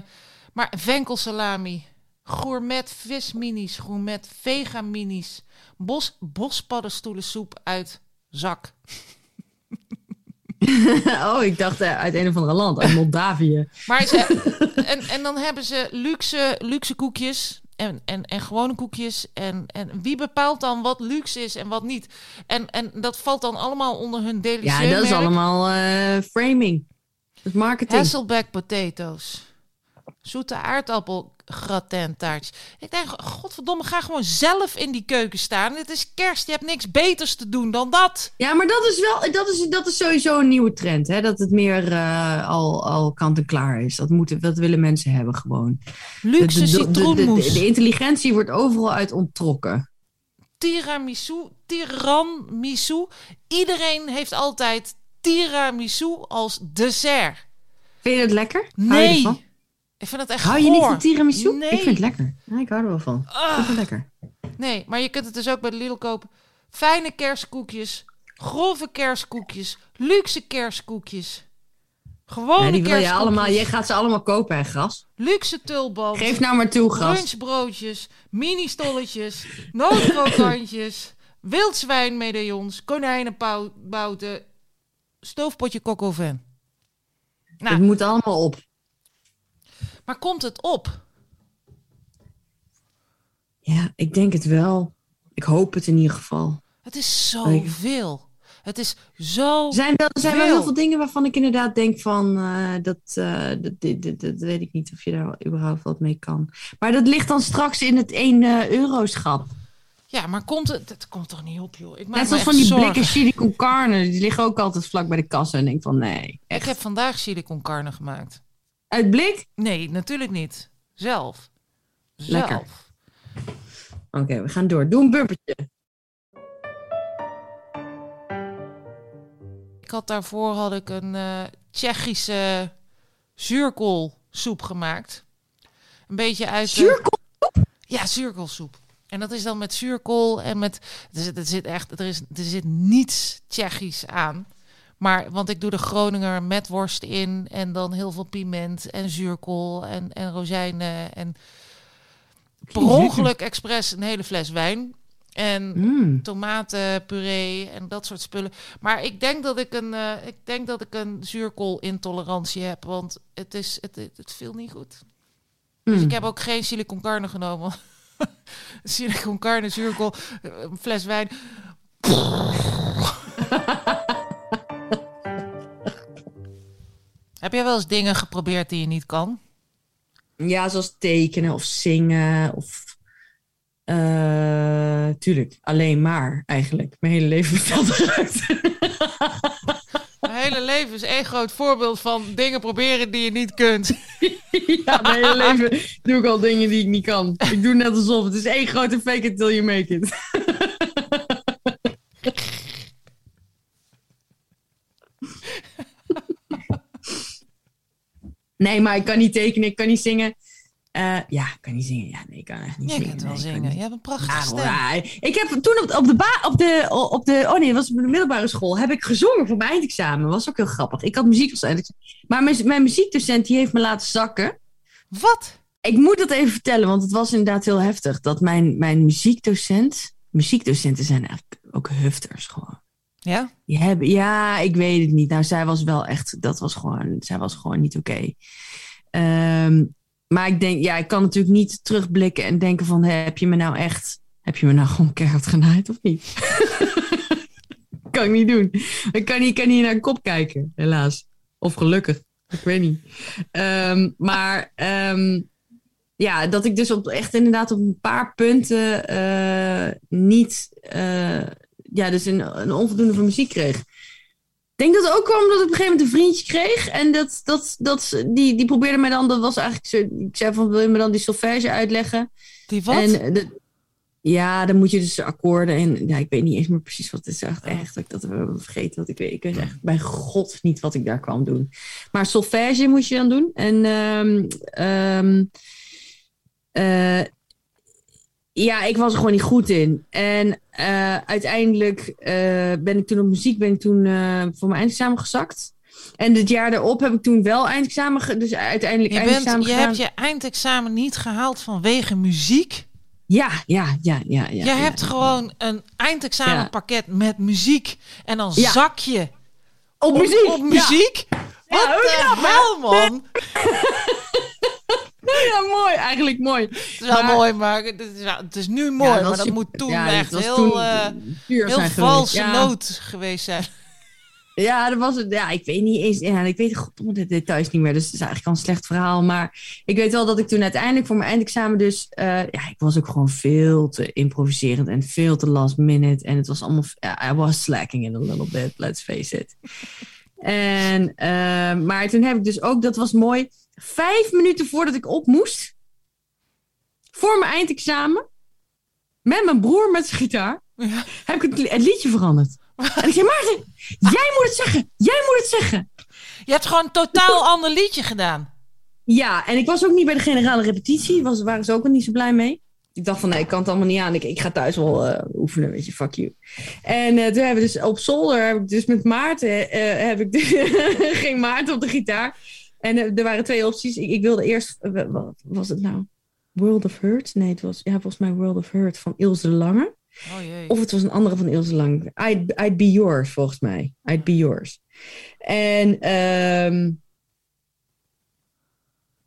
maar venkelsalami. Gourmet visminis. Gourmet vegaminis. Bos, bospaddenstoelensoep uit zak. (laughs) oh, ik dacht eh, uit een of andere land, uit Moldavië. Maar ze, (laughs) en, en dan hebben ze luxe, luxe koekjes en, en, en gewone koekjes. En, en wie bepaalt dan wat luxe is en wat niet? En, en dat valt dan allemaal onder hun Ja, delicieux dat is allemaal eh, framing. Dat is marketing. Hasselback potatoes. Zoete aardappel gratin taartjes. Ik denk, godverdomme, ga gewoon zelf in die keuken staan. Het is kerst, je hebt niks beters te doen dan dat. Ja, maar dat is wel, dat is, dat is sowieso een nieuwe trend. Hè? Dat het meer eh, al, al kant en klaar is. Dat, moeten, dat willen mensen hebben gewoon. Luxe de, de, de, de, citroenmoes. de intelligentie wordt overal uit onttrokken. tiramisu, tiramisu. Iedereen heeft altijd tiramisu als dessert. Vind je het lekker? Nee? Ik vind het echt Hou je niet van tiramisu? Nee. Ik vind het lekker. Ja, ik hou er wel van. Ik vind het lekker. nee, maar je kunt het dus ook bij de Lidl kopen. Fijne kerstkoekjes, grove kerstkoekjes, luxe kerstkoekjes. Gewone Ja, die wil je allemaal. Jij gaat ze allemaal kopen, hè, gras? luxe tulband, Geef nou maar toe, gras. brunchbroodjes, mini-stolletjes, (laughs) nootkrokantjes, wildzwijnmedaillons, konijnenbouten, stoofpotje cocoven. Nou, Het moet allemaal op. Maar komt het op? Ja, ik denk het wel. Ik hoop het in ieder geval. Het is zoveel. Het is zo. Er zijn wel, er zijn wel heel veel dingen waarvan ik inderdaad denk van... eh, dat, eh, dat, dit- dit- dat weet ik niet of je daar überhaupt wat mee kan. Maar dat ligt dan straks in het 1 euro-schap. Ja, maar komt het? Het komt toch niet op, joh. Ik maak Net zoals van die zorgen. blikken chili con carne. Die liggen ook altijd vlak bij de kassa. En denk van nee, Ik heb vandaag chili con carne gemaakt. Uit blik? Nee, natuurlijk niet. Zelf. Lekker. Zelf. Oké, we gaan door. Doe een bumpertje. Ik had daarvoor had ik een eh, Tsjechische zuurkoolsoep gemaakt. Een beetje uit. de- Zuurkool? Ja, zuurkoolsoep. En dat is dan met zuurkool en met. Er zit, er zit echt. Er, is, er zit niets Tsjechisch aan. Maar, want ik doe de Groninger met worst in. En dan heel veel piment en zuurkool en, en rozijnen. En per ongeluk expres een hele fles wijn. En Mm. tomatenpuree en dat soort spullen. Maar ik denk dat ik een, eh, ik denk dat ik een zuurkoolintolerantie heb. Want het, is, het, het, het viel niet goed. Dus Mm. ik heb ook geen chili con carne genomen. (laughs) chili con carne, zuurkool, eh, een fles wijn. Heb jij wel eens dingen geprobeerd die je niet kan? Ja, zoals tekenen of zingen of... eh, tuurlijk, alleen maar eigenlijk. Mijn hele leven (laughs) valt eruit. Mijn hele leven is één groot voorbeeld van dingen proberen die je niet kunt. (laughs) ja, mijn hele leven doe ik al dingen die ik niet kan. Ik doe net alsof. Het is één grote fake it till you make it. (laughs) nee, maar ik kan niet tekenen, ik kan niet zingen. Eh, ja, ik kan niet zingen. Ja, nee, ik kan echt niet Je zingen. kunt wel Nee, ik kan zingen. niet. Je hebt een prachtige Ja, stem. ik heb toen op, op de ba op de op de oh nee, dat was op de middelbare school heb ik gezongen voor mijn eindexamen. Was ook heel grappig. Ik had muziek als eindexamen. Maar mijn, mijn muziekdocent die heeft me laten zakken. Wat? Ik moet dat even vertellen, want het was inderdaad heel heftig dat mijn mijn muziekdocent, muziekdocenten zijn eigenlijk ook hufters gewoon. Ja? Die hebben, ja, ik weet het niet. Nou, zij was wel echt, dat was gewoon, zij was gewoon niet oké. Ehm, maar ik denk, ja, ik kan natuurlijk niet terugblikken en denken van, heb je me nou echt, heb je me nou gewoon keihard genaaid of niet? (laughs) kan ik niet doen. Ik kan niet, kan naar een kop kijken, helaas. Of gelukkig, ik weet niet. Ehm, maar ehm, ja, dat ik dus op, echt inderdaad op een paar punten eh, niet, eh, ja, dus een, een onvoldoende voor muziek kreeg. denk dat het ook kwam omdat ik op een gegeven moment een vriendje kreeg. En dat, dat, dat, die, die probeerde mij dan, dat was eigenlijk zo, ik zei van, wil je me dan die solfège uitleggen? Die wat? En eh, de- ja, dan moet je dus akkoorden en ja, ik weet niet eens meer precies wat het is. Echt, echt dat ik dat heb vergeten. Wat ik weet, ik weet echt bij god niet wat ik daar kwam doen. Maar solfège moest je dan doen. En eh, ja, ik was er gewoon niet goed in. En eh, uiteindelijk eh, ben ik toen op muziek ben ik toen eh, voor mijn eindexamen gezakt. En het jaar daarop heb ik toen wel eindexamen, dus uiteindelijk je eindexamen bent, je gedaan. hebt je eindexamen niet gehaald vanwege muziek. Ja, ja, ja, ja. ja je ja. hebt gewoon een eindexamenpakket met muziek. En dan zak je op op, muziek. op muziek. Wat knap, hel, man. (laughs) Ja, ja, mooi. Eigenlijk mooi. Het is wel Maar- mooi, maar het is, wel- het is nu mooi. Ja, maar was dat super- moet toen ja, dat echt heel, toen eh, puur heel zijn geweest. valse ja. noot geweest zijn. (laughs) Ja, dat was het. Ja, ik weet niet eens. Ja, ik weet goddomme de details niet meer. Dus het is eigenlijk al een slecht verhaal. Maar ik weet wel dat ik toen uiteindelijk voor mijn eindexamen dus... eh, ja, ik was ook gewoon veel te improviserend en veel te last minute. En het was allemaal... Ja, I was slacking in a little bit, let's face it. (laughs) en, eh, maar toen heb ik dus ook... Dat was mooi. Vijf minuten voordat ik op moest... Voor mijn eindexamen... Met mijn broer met zijn gitaar... Ja. Heb ik het, het liedje veranderd. En ik zei, Maarten, jij moet het zeggen. Jij moet het zeggen. Je hebt gewoon een totaal (laughs) ander liedje gedaan. Ja, en ik was ook niet bij de generale repetitie. Was, waren ze ook nog niet zo blij mee. Ik dacht van, nee, ik kan het allemaal niet aan. Ik, ik ga thuis wel eh, oefenen, weet je, fuck you. En eh, toen hebben we dus op zolder, heb ik dus met Maarten, eh, heb ik (laughs) de- ging Maarten op de gitaar. En er waren twee opties. Ik, ik wilde eerst, eh, wat was het nou? World of Hurt? Nee, het was, ja, volgens mij World of Hurt van Ilse Lange. Oh jee. Of het was een andere van Ilse Lang. I'd, I'd Be Yours, volgens mij. I'd Be Yours. En, ehm,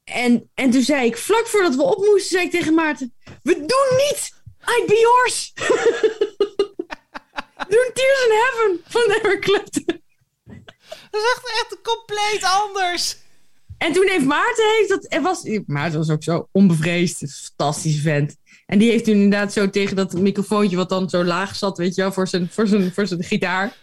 en, en toen zei ik, vlak voordat we op moesten, zei ik tegen Maarten... We doen niet I'd Be Yours! we (laughs) doen Tears in Heaven van Eric Clapton. Dat is echt, echt compleet anders. En toen heeft Maarten heeft dat. Was, Maarten was ook zo onbevreesd. Een fantastische vent. En die heeft toen inderdaad zo tegen dat microfoontje wat dan zo laag zat, weet je wel, voor zijn, voor zijn, voor zijn gitaar.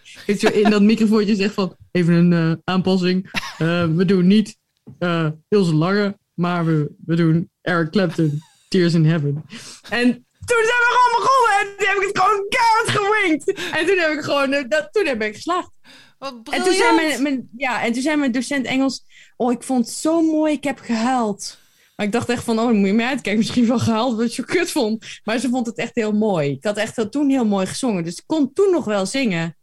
In dat microfoontje zegt van, even een eh, aanpassing. Eh, we doen niet eh heel zo lange, maar we, we doen Eric Clapton, Tears in Heaven. En toen zijn we gewoon begonnen en toen heb ik het gewoon keihard gewinkt. En toen heb ik gewoon, dat, toen heb ik geslaagd. Wat En toen, zei mijn, mijn, ja, en toen zei mijn docent Engels... Oh, ik vond het zo mooi, ik heb gehuild. Maar ik dacht echt van, oh, moet je mij uitkijken. Misschien wel gehuild wat je kut vond. Maar ze vond het echt heel mooi. Ik had echt toen heel mooi gezongen. Dus ik kon toen nog wel zingen.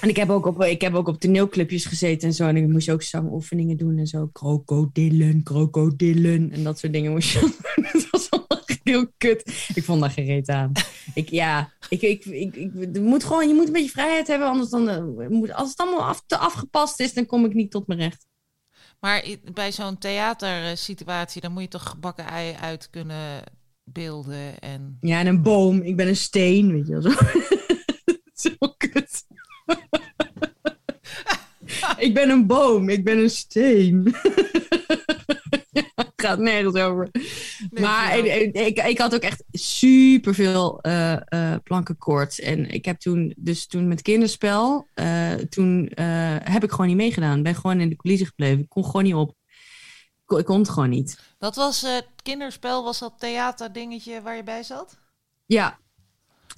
En ik heb ook op, ik heb ook op toneelclubjes gezeten en zo. En ik moest ook zangoefeningen doen en zo. Krokodillen, krokodillen. En dat soort dingen moest je (laughs) doen. Het was allemaal heel kut. Ik vond daar geen reet aan. Ik, ja, ik, ik, ik, ik, moet gewoon, je moet een beetje vrijheid hebben. Anders dan, eh, moet, als het allemaal af, te afgepast is, dan kom ik niet tot mijn recht. Maar bij zo'n theatersituatie, dan moet je toch gebakken ei uit kunnen beelden. En Ja, en een boom. Ik ben een steen, weet je wel. Zo, (laughs) zo kut. (laughs) ik ben een boom. Ik ben een steen. (laughs) gaat nergens over. maar ik, ik, ik had ook echt superveel eh eh plankenkoorts. En ik heb toen, dus toen met kinderspel, eh, toen eh, heb ik gewoon niet meegedaan. Ben gewoon in de coulissen gebleven. Ik kon gewoon niet op. Ik kon, het gewoon niet. Dat was eh, het kinderspel, was dat theaterdingetje waar je bij zat? Ja,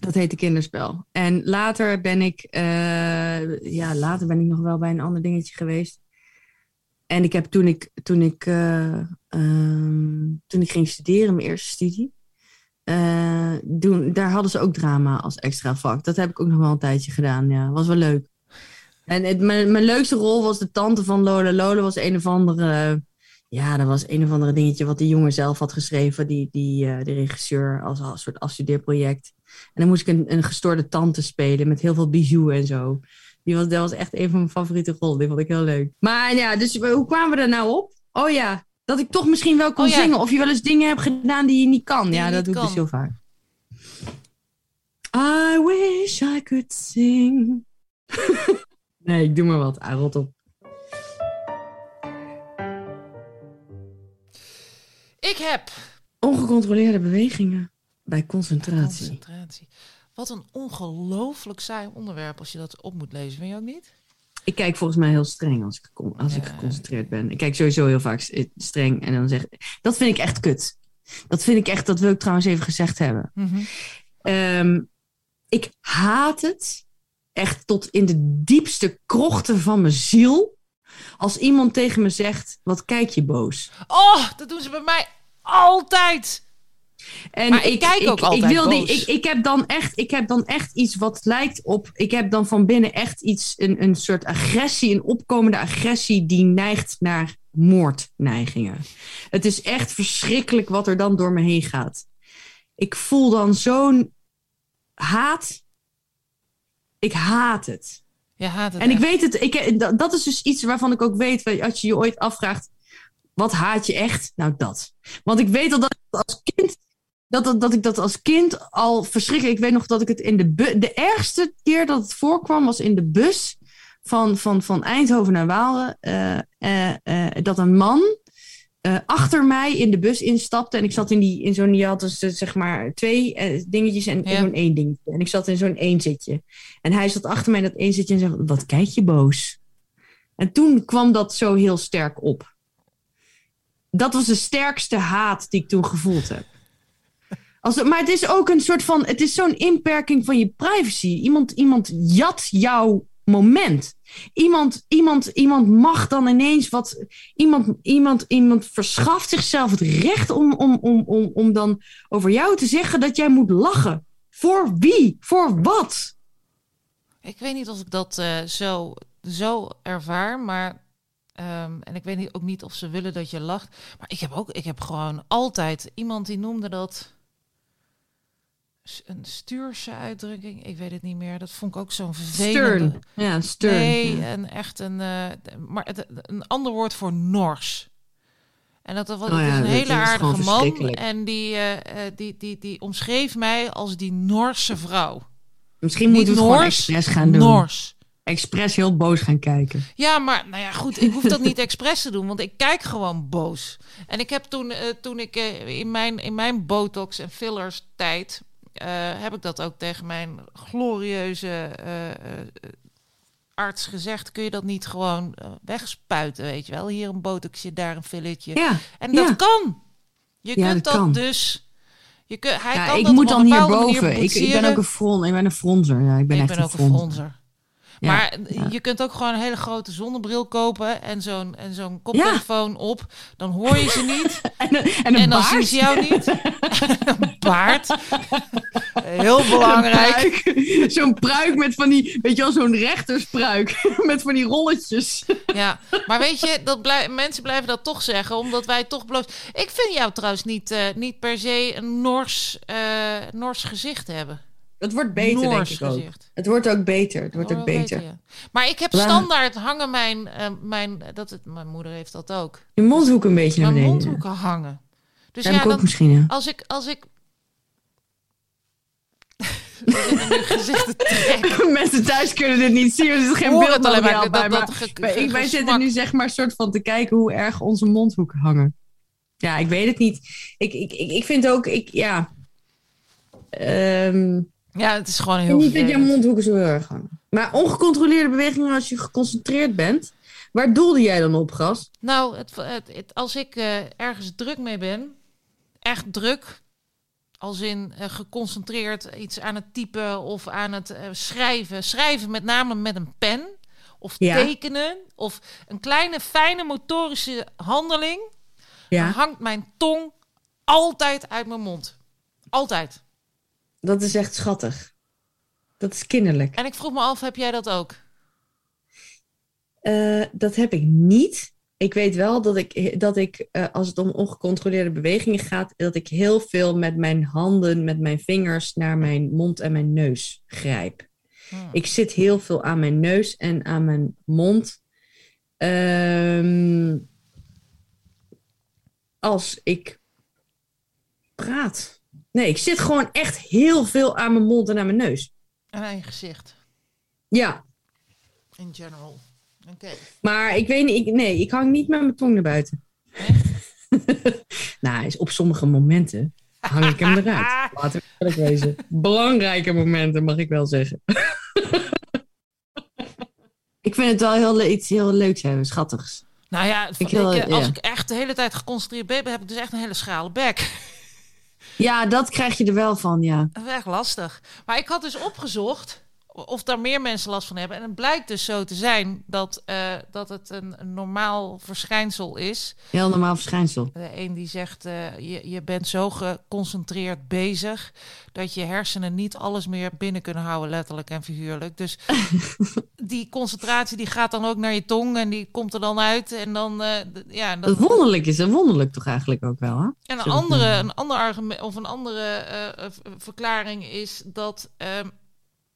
dat heette kinderspel. En later ben ik, eh, ja, later ben ik nog wel bij een ander dingetje geweest. En ik heb toen ik, toen ik, eh, ehm, toen ik ging studeren, mijn eerste studie, eh, doen, daar hadden ze ook drama als extra vak. Dat heb ik ook nog wel een tijdje gedaan, ja. Was wel leuk. En mijn, mijn leukste rol was de tante van Lola. Lola was een of andere, ja, dat was een of andere dingetje wat de jongen zelf had geschreven, die, die eh, de regisseur, als, als een soort afstudeerproject. En dan moest ik een, een gestoorde tante spelen met heel veel bijou en zo. Die was, dat was echt een van mijn favoriete rollen. Die vond ik heel leuk. Maar ja, dus hoe kwamen we er nou op? Oh ja, dat ik toch misschien wel kon Oh ja. zingen. Of je wel eens dingen hebt gedaan die je niet kan. Die ja, dat doe ik dus heel vaak. I wish I could sing. (laughs) nee, ik doe maar wat. Ah, rot op. Ik heb Ongecontroleerde bewegingen bij concentratie. concentratie. Wat een ongelooflijk saai onderwerp als je dat op moet lezen, vind je ook niet? Ik kijk volgens mij heel streng als ik, als ik geconcentreerd ben. Ik kijk sowieso heel vaak streng en dan zeg Dat vind ik echt kut. Dat vind ik echt, dat wil ik trouwens even gezegd hebben. Mhm. Ehm, ik haat het echt tot in de diepste krochten van mijn ziel. Als iemand tegen me zegt, wat kijk je boos? Oh, dat doen ze bij mij altijd. En Maar ik kijk ook altijd wil die, ik, ik, heb dan echt, ik heb dan echt iets wat lijkt op. Ik heb dan van binnen echt iets, een, een soort agressie, een opkomende agressie die neigt naar moordneigingen. Het is echt verschrikkelijk wat er dan door me heen gaat. Ik voel dan zo'n haat. Ik haat het. Je haat het En ik weet het, ik, dat- is dus iets waarvan ik ook weet, als je je ooit afvraagt, wat haat je echt? Nou, dat. Want ik weet al dat ik als kind, dat, dat, dat ik dat als kind al verschrikkelijk, ik weet nog dat ik het in de bus, de ergste keer dat het voorkwam was in de bus van, van, van Eindhoven naar Waalre, eh, eh, eh, dat een man achter mij in de bus instapte en ik zat in, die, in zo'n, je had dus zeg maar twee dingetjes en, en Ja. zo'n één dingetje. En ik zat in zo'n één zitje. En hij zat achter mij in dat één zitje en zei, wat kijk je boos? En toen kwam dat zo heel sterk op. Dat was de sterkste haat die ik toen gevoeld heb. Als, maar het is ook een soort van, het is zo'n inperking van je privacy. Iemand, iemand jat jouw moment. Iemand, iemand, iemand mag dan ineens wat. Iemand, iemand, iemand verschaft zichzelf het recht om, om, om, om, om dan over jou te zeggen dat jij moet lachen. Voor wie? Voor wat? Ik weet niet of ik dat eh, zo, zo ervaar, maar. ehm, en ik weet ook niet of ze willen dat je lacht. Maar ik heb ook, ik heb gewoon altijd iemand die noemde dat. Een stuurse uitdrukking. Ik weet het niet meer. Dat vond ik ook zo'n vervelende. Stern. Ja, stern. Nee, Ja. en echt een, eh, maar het, een ander woord voor nors. En dat was Oh dat is ja, een dat hele aardige man. En die, eh, eh, die, die, die omschreef mij als die Norse vrouw. Misschien moeten we het gewoon expres gaan doen. Nors. Expres heel boos gaan kijken. Ja, maar nou ja, goed, ik hoef dat niet expres te doen, want ik kijk gewoon boos. En ik heb toen, toen ik in, mijn, in mijn botox en fillers tijd, heb ik dat ook tegen mijn glorieuze eh, eh, arts gezegd. Kun je dat niet gewoon eh, wegspuiten, weet je wel? Hier een botoxje, daar een filletje. Ja, en dat ja. kan. Je Ja, kunt dat dat, kan. dus. Je kun, hij ja kan ik dat moet dan hierboven. Ik, ik ben ook een front. Ik ben een fronser. Ja, ik ben ik echt ben ook een fronser. Ja, Maar je kunt ook gewoon een hele grote zonnebril kopen en zo'n en zo'n koptelefoon op. Dan hoor je ze niet (laughs) En, een- en een en dan baard. zien ze jou niet. (laughs) een baard. Heel belangrijk. Zo'n pruik met van die, weet je wel, zo'n rechterspruik. (laughs) met van die rolletjes. Ja, maar weet je, dat blij- mensen blijven dat toch zeggen, omdat wij toch bloos. Ik vind jou trouwens niet, eh, niet per se een Nors, eh, Nors gezicht hebben. Het wordt beter, Noors denk ik ook. Het wordt ook beter. Het wordt Oh, ook beter. Maar ik heb standaard hangen mijn, eh, mijn, dat het, mijn moeder heeft dat ook. Je mondhoek een beetje naar Mijn beneden. mondhoeken hangen. Dus ja, ik ook misschien, ja. als ik, als ik. (laughs) Mensen thuis kunnen dit niet zien. Er is geen Hoor het alleen maar. bij. Dat, Maar ik- wij zitten nu zeg maar soort van te kijken hoe erg onze mondhoeken hangen. Ja, ik weet het niet. Ik, ik, ik, ik vind ook, ik, ja... Ehm, Ja, het is gewoon heel vind niet dat vervelend. mondhoeken zo heel erg hangen. Maar ongecontroleerde bewegingen als je geconcentreerd bent. Waar doelde jij dan op, Gras? Nou, het, het, het- als ik eh, ergens druk mee ben, echt druk, als in eh, geconcentreerd iets aan het typen of aan het eh, schrijven. Schrijven met name met een pen of Ja. tekenen of een kleine fijne motorische handeling. Dan Ja, hangt mijn tong altijd uit mijn mond. Altijd. Dat is echt schattig. Dat is kinderlijk. En ik vroeg me af, heb jij dat ook? Eh, dat heb ik niet. Ik weet wel dat ik, dat ik eh, als het om ongecontroleerde bewegingen gaat, dat ik heel veel met mijn handen, met mijn vingers naar mijn mond en mijn neus grijp. Hmm. Ik zit heel veel aan mijn neus en aan mijn mond. Ehm, als ik praat. Nee, ik zit gewoon echt heel veel aan mijn mond en aan mijn neus. En aan je gezicht, Ja, in general. Oké. maar ik weet niet, ik, nee, ik hang niet met mijn tong naar buiten. (laughs) nou, is op sommige momenten hang ik hem eruit. (laughs) Laten we eerlijk wezen. Belangrijke momenten, mag ik wel zeggen. (laughs) ik vind het wel heel, iets heel leuks hebben, schattigs. Nou ja, Ik ik, wil- eh, als ja. ik echt de hele tijd geconcentreerd ben, heb ik dus echt een hele schrale bek. Ja, dat krijg je er wel van, ja. Dat is echt lastig. Maar ik had dus opgezocht of daar meer mensen last van hebben. En het blijkt dus zo te zijn dat, eh, dat het een, een normaal verschijnsel is. Heel normaal verschijnsel. De een die zegt, eh, je, je bent zo geconcentreerd bezig... dat je hersenen niet alles meer binnen kunnen houden, letterlijk en figuurlijk. Dus (laughs) die concentratie die gaat dan ook naar je tong en die komt er dan uit. En dan, eh, ja, Dat wonderlijk is, dat wonderlijk toch eigenlijk ook wel, hè? en een andere, een ander argument of een andere verklaring is dat ehm,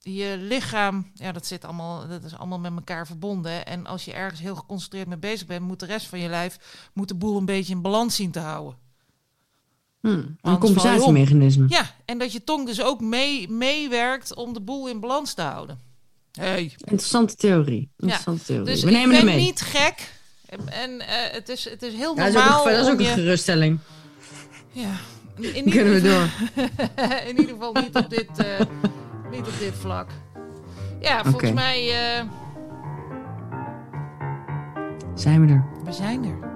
je lichaam, ja, dat zit allemaal, dat is allemaal met elkaar verbonden. En als je ergens heel geconcentreerd mee bezig bent, moet de rest van je lijf moet de boel een beetje in balans zien te houden. Hm, een compensatiemechanisme. Ja, en dat je tong dus ook mee, meewerkt om de boel in balans te houden. Hey. Interessante theorie. Interessante theorie. Dus We ik nemen ben hem mee. niet gek. En, en eh, het, is, het is heel Ja, dat is ook, normaal een, dat is ook een je... geruststelling. Ja, in, (laughs) in Kunnen we ieder door. geval- (laughs) in ieder geval niet op dit, eh, niet op dit vlak. Ja, volgens mij, eh, Zijn we er? we zijn er.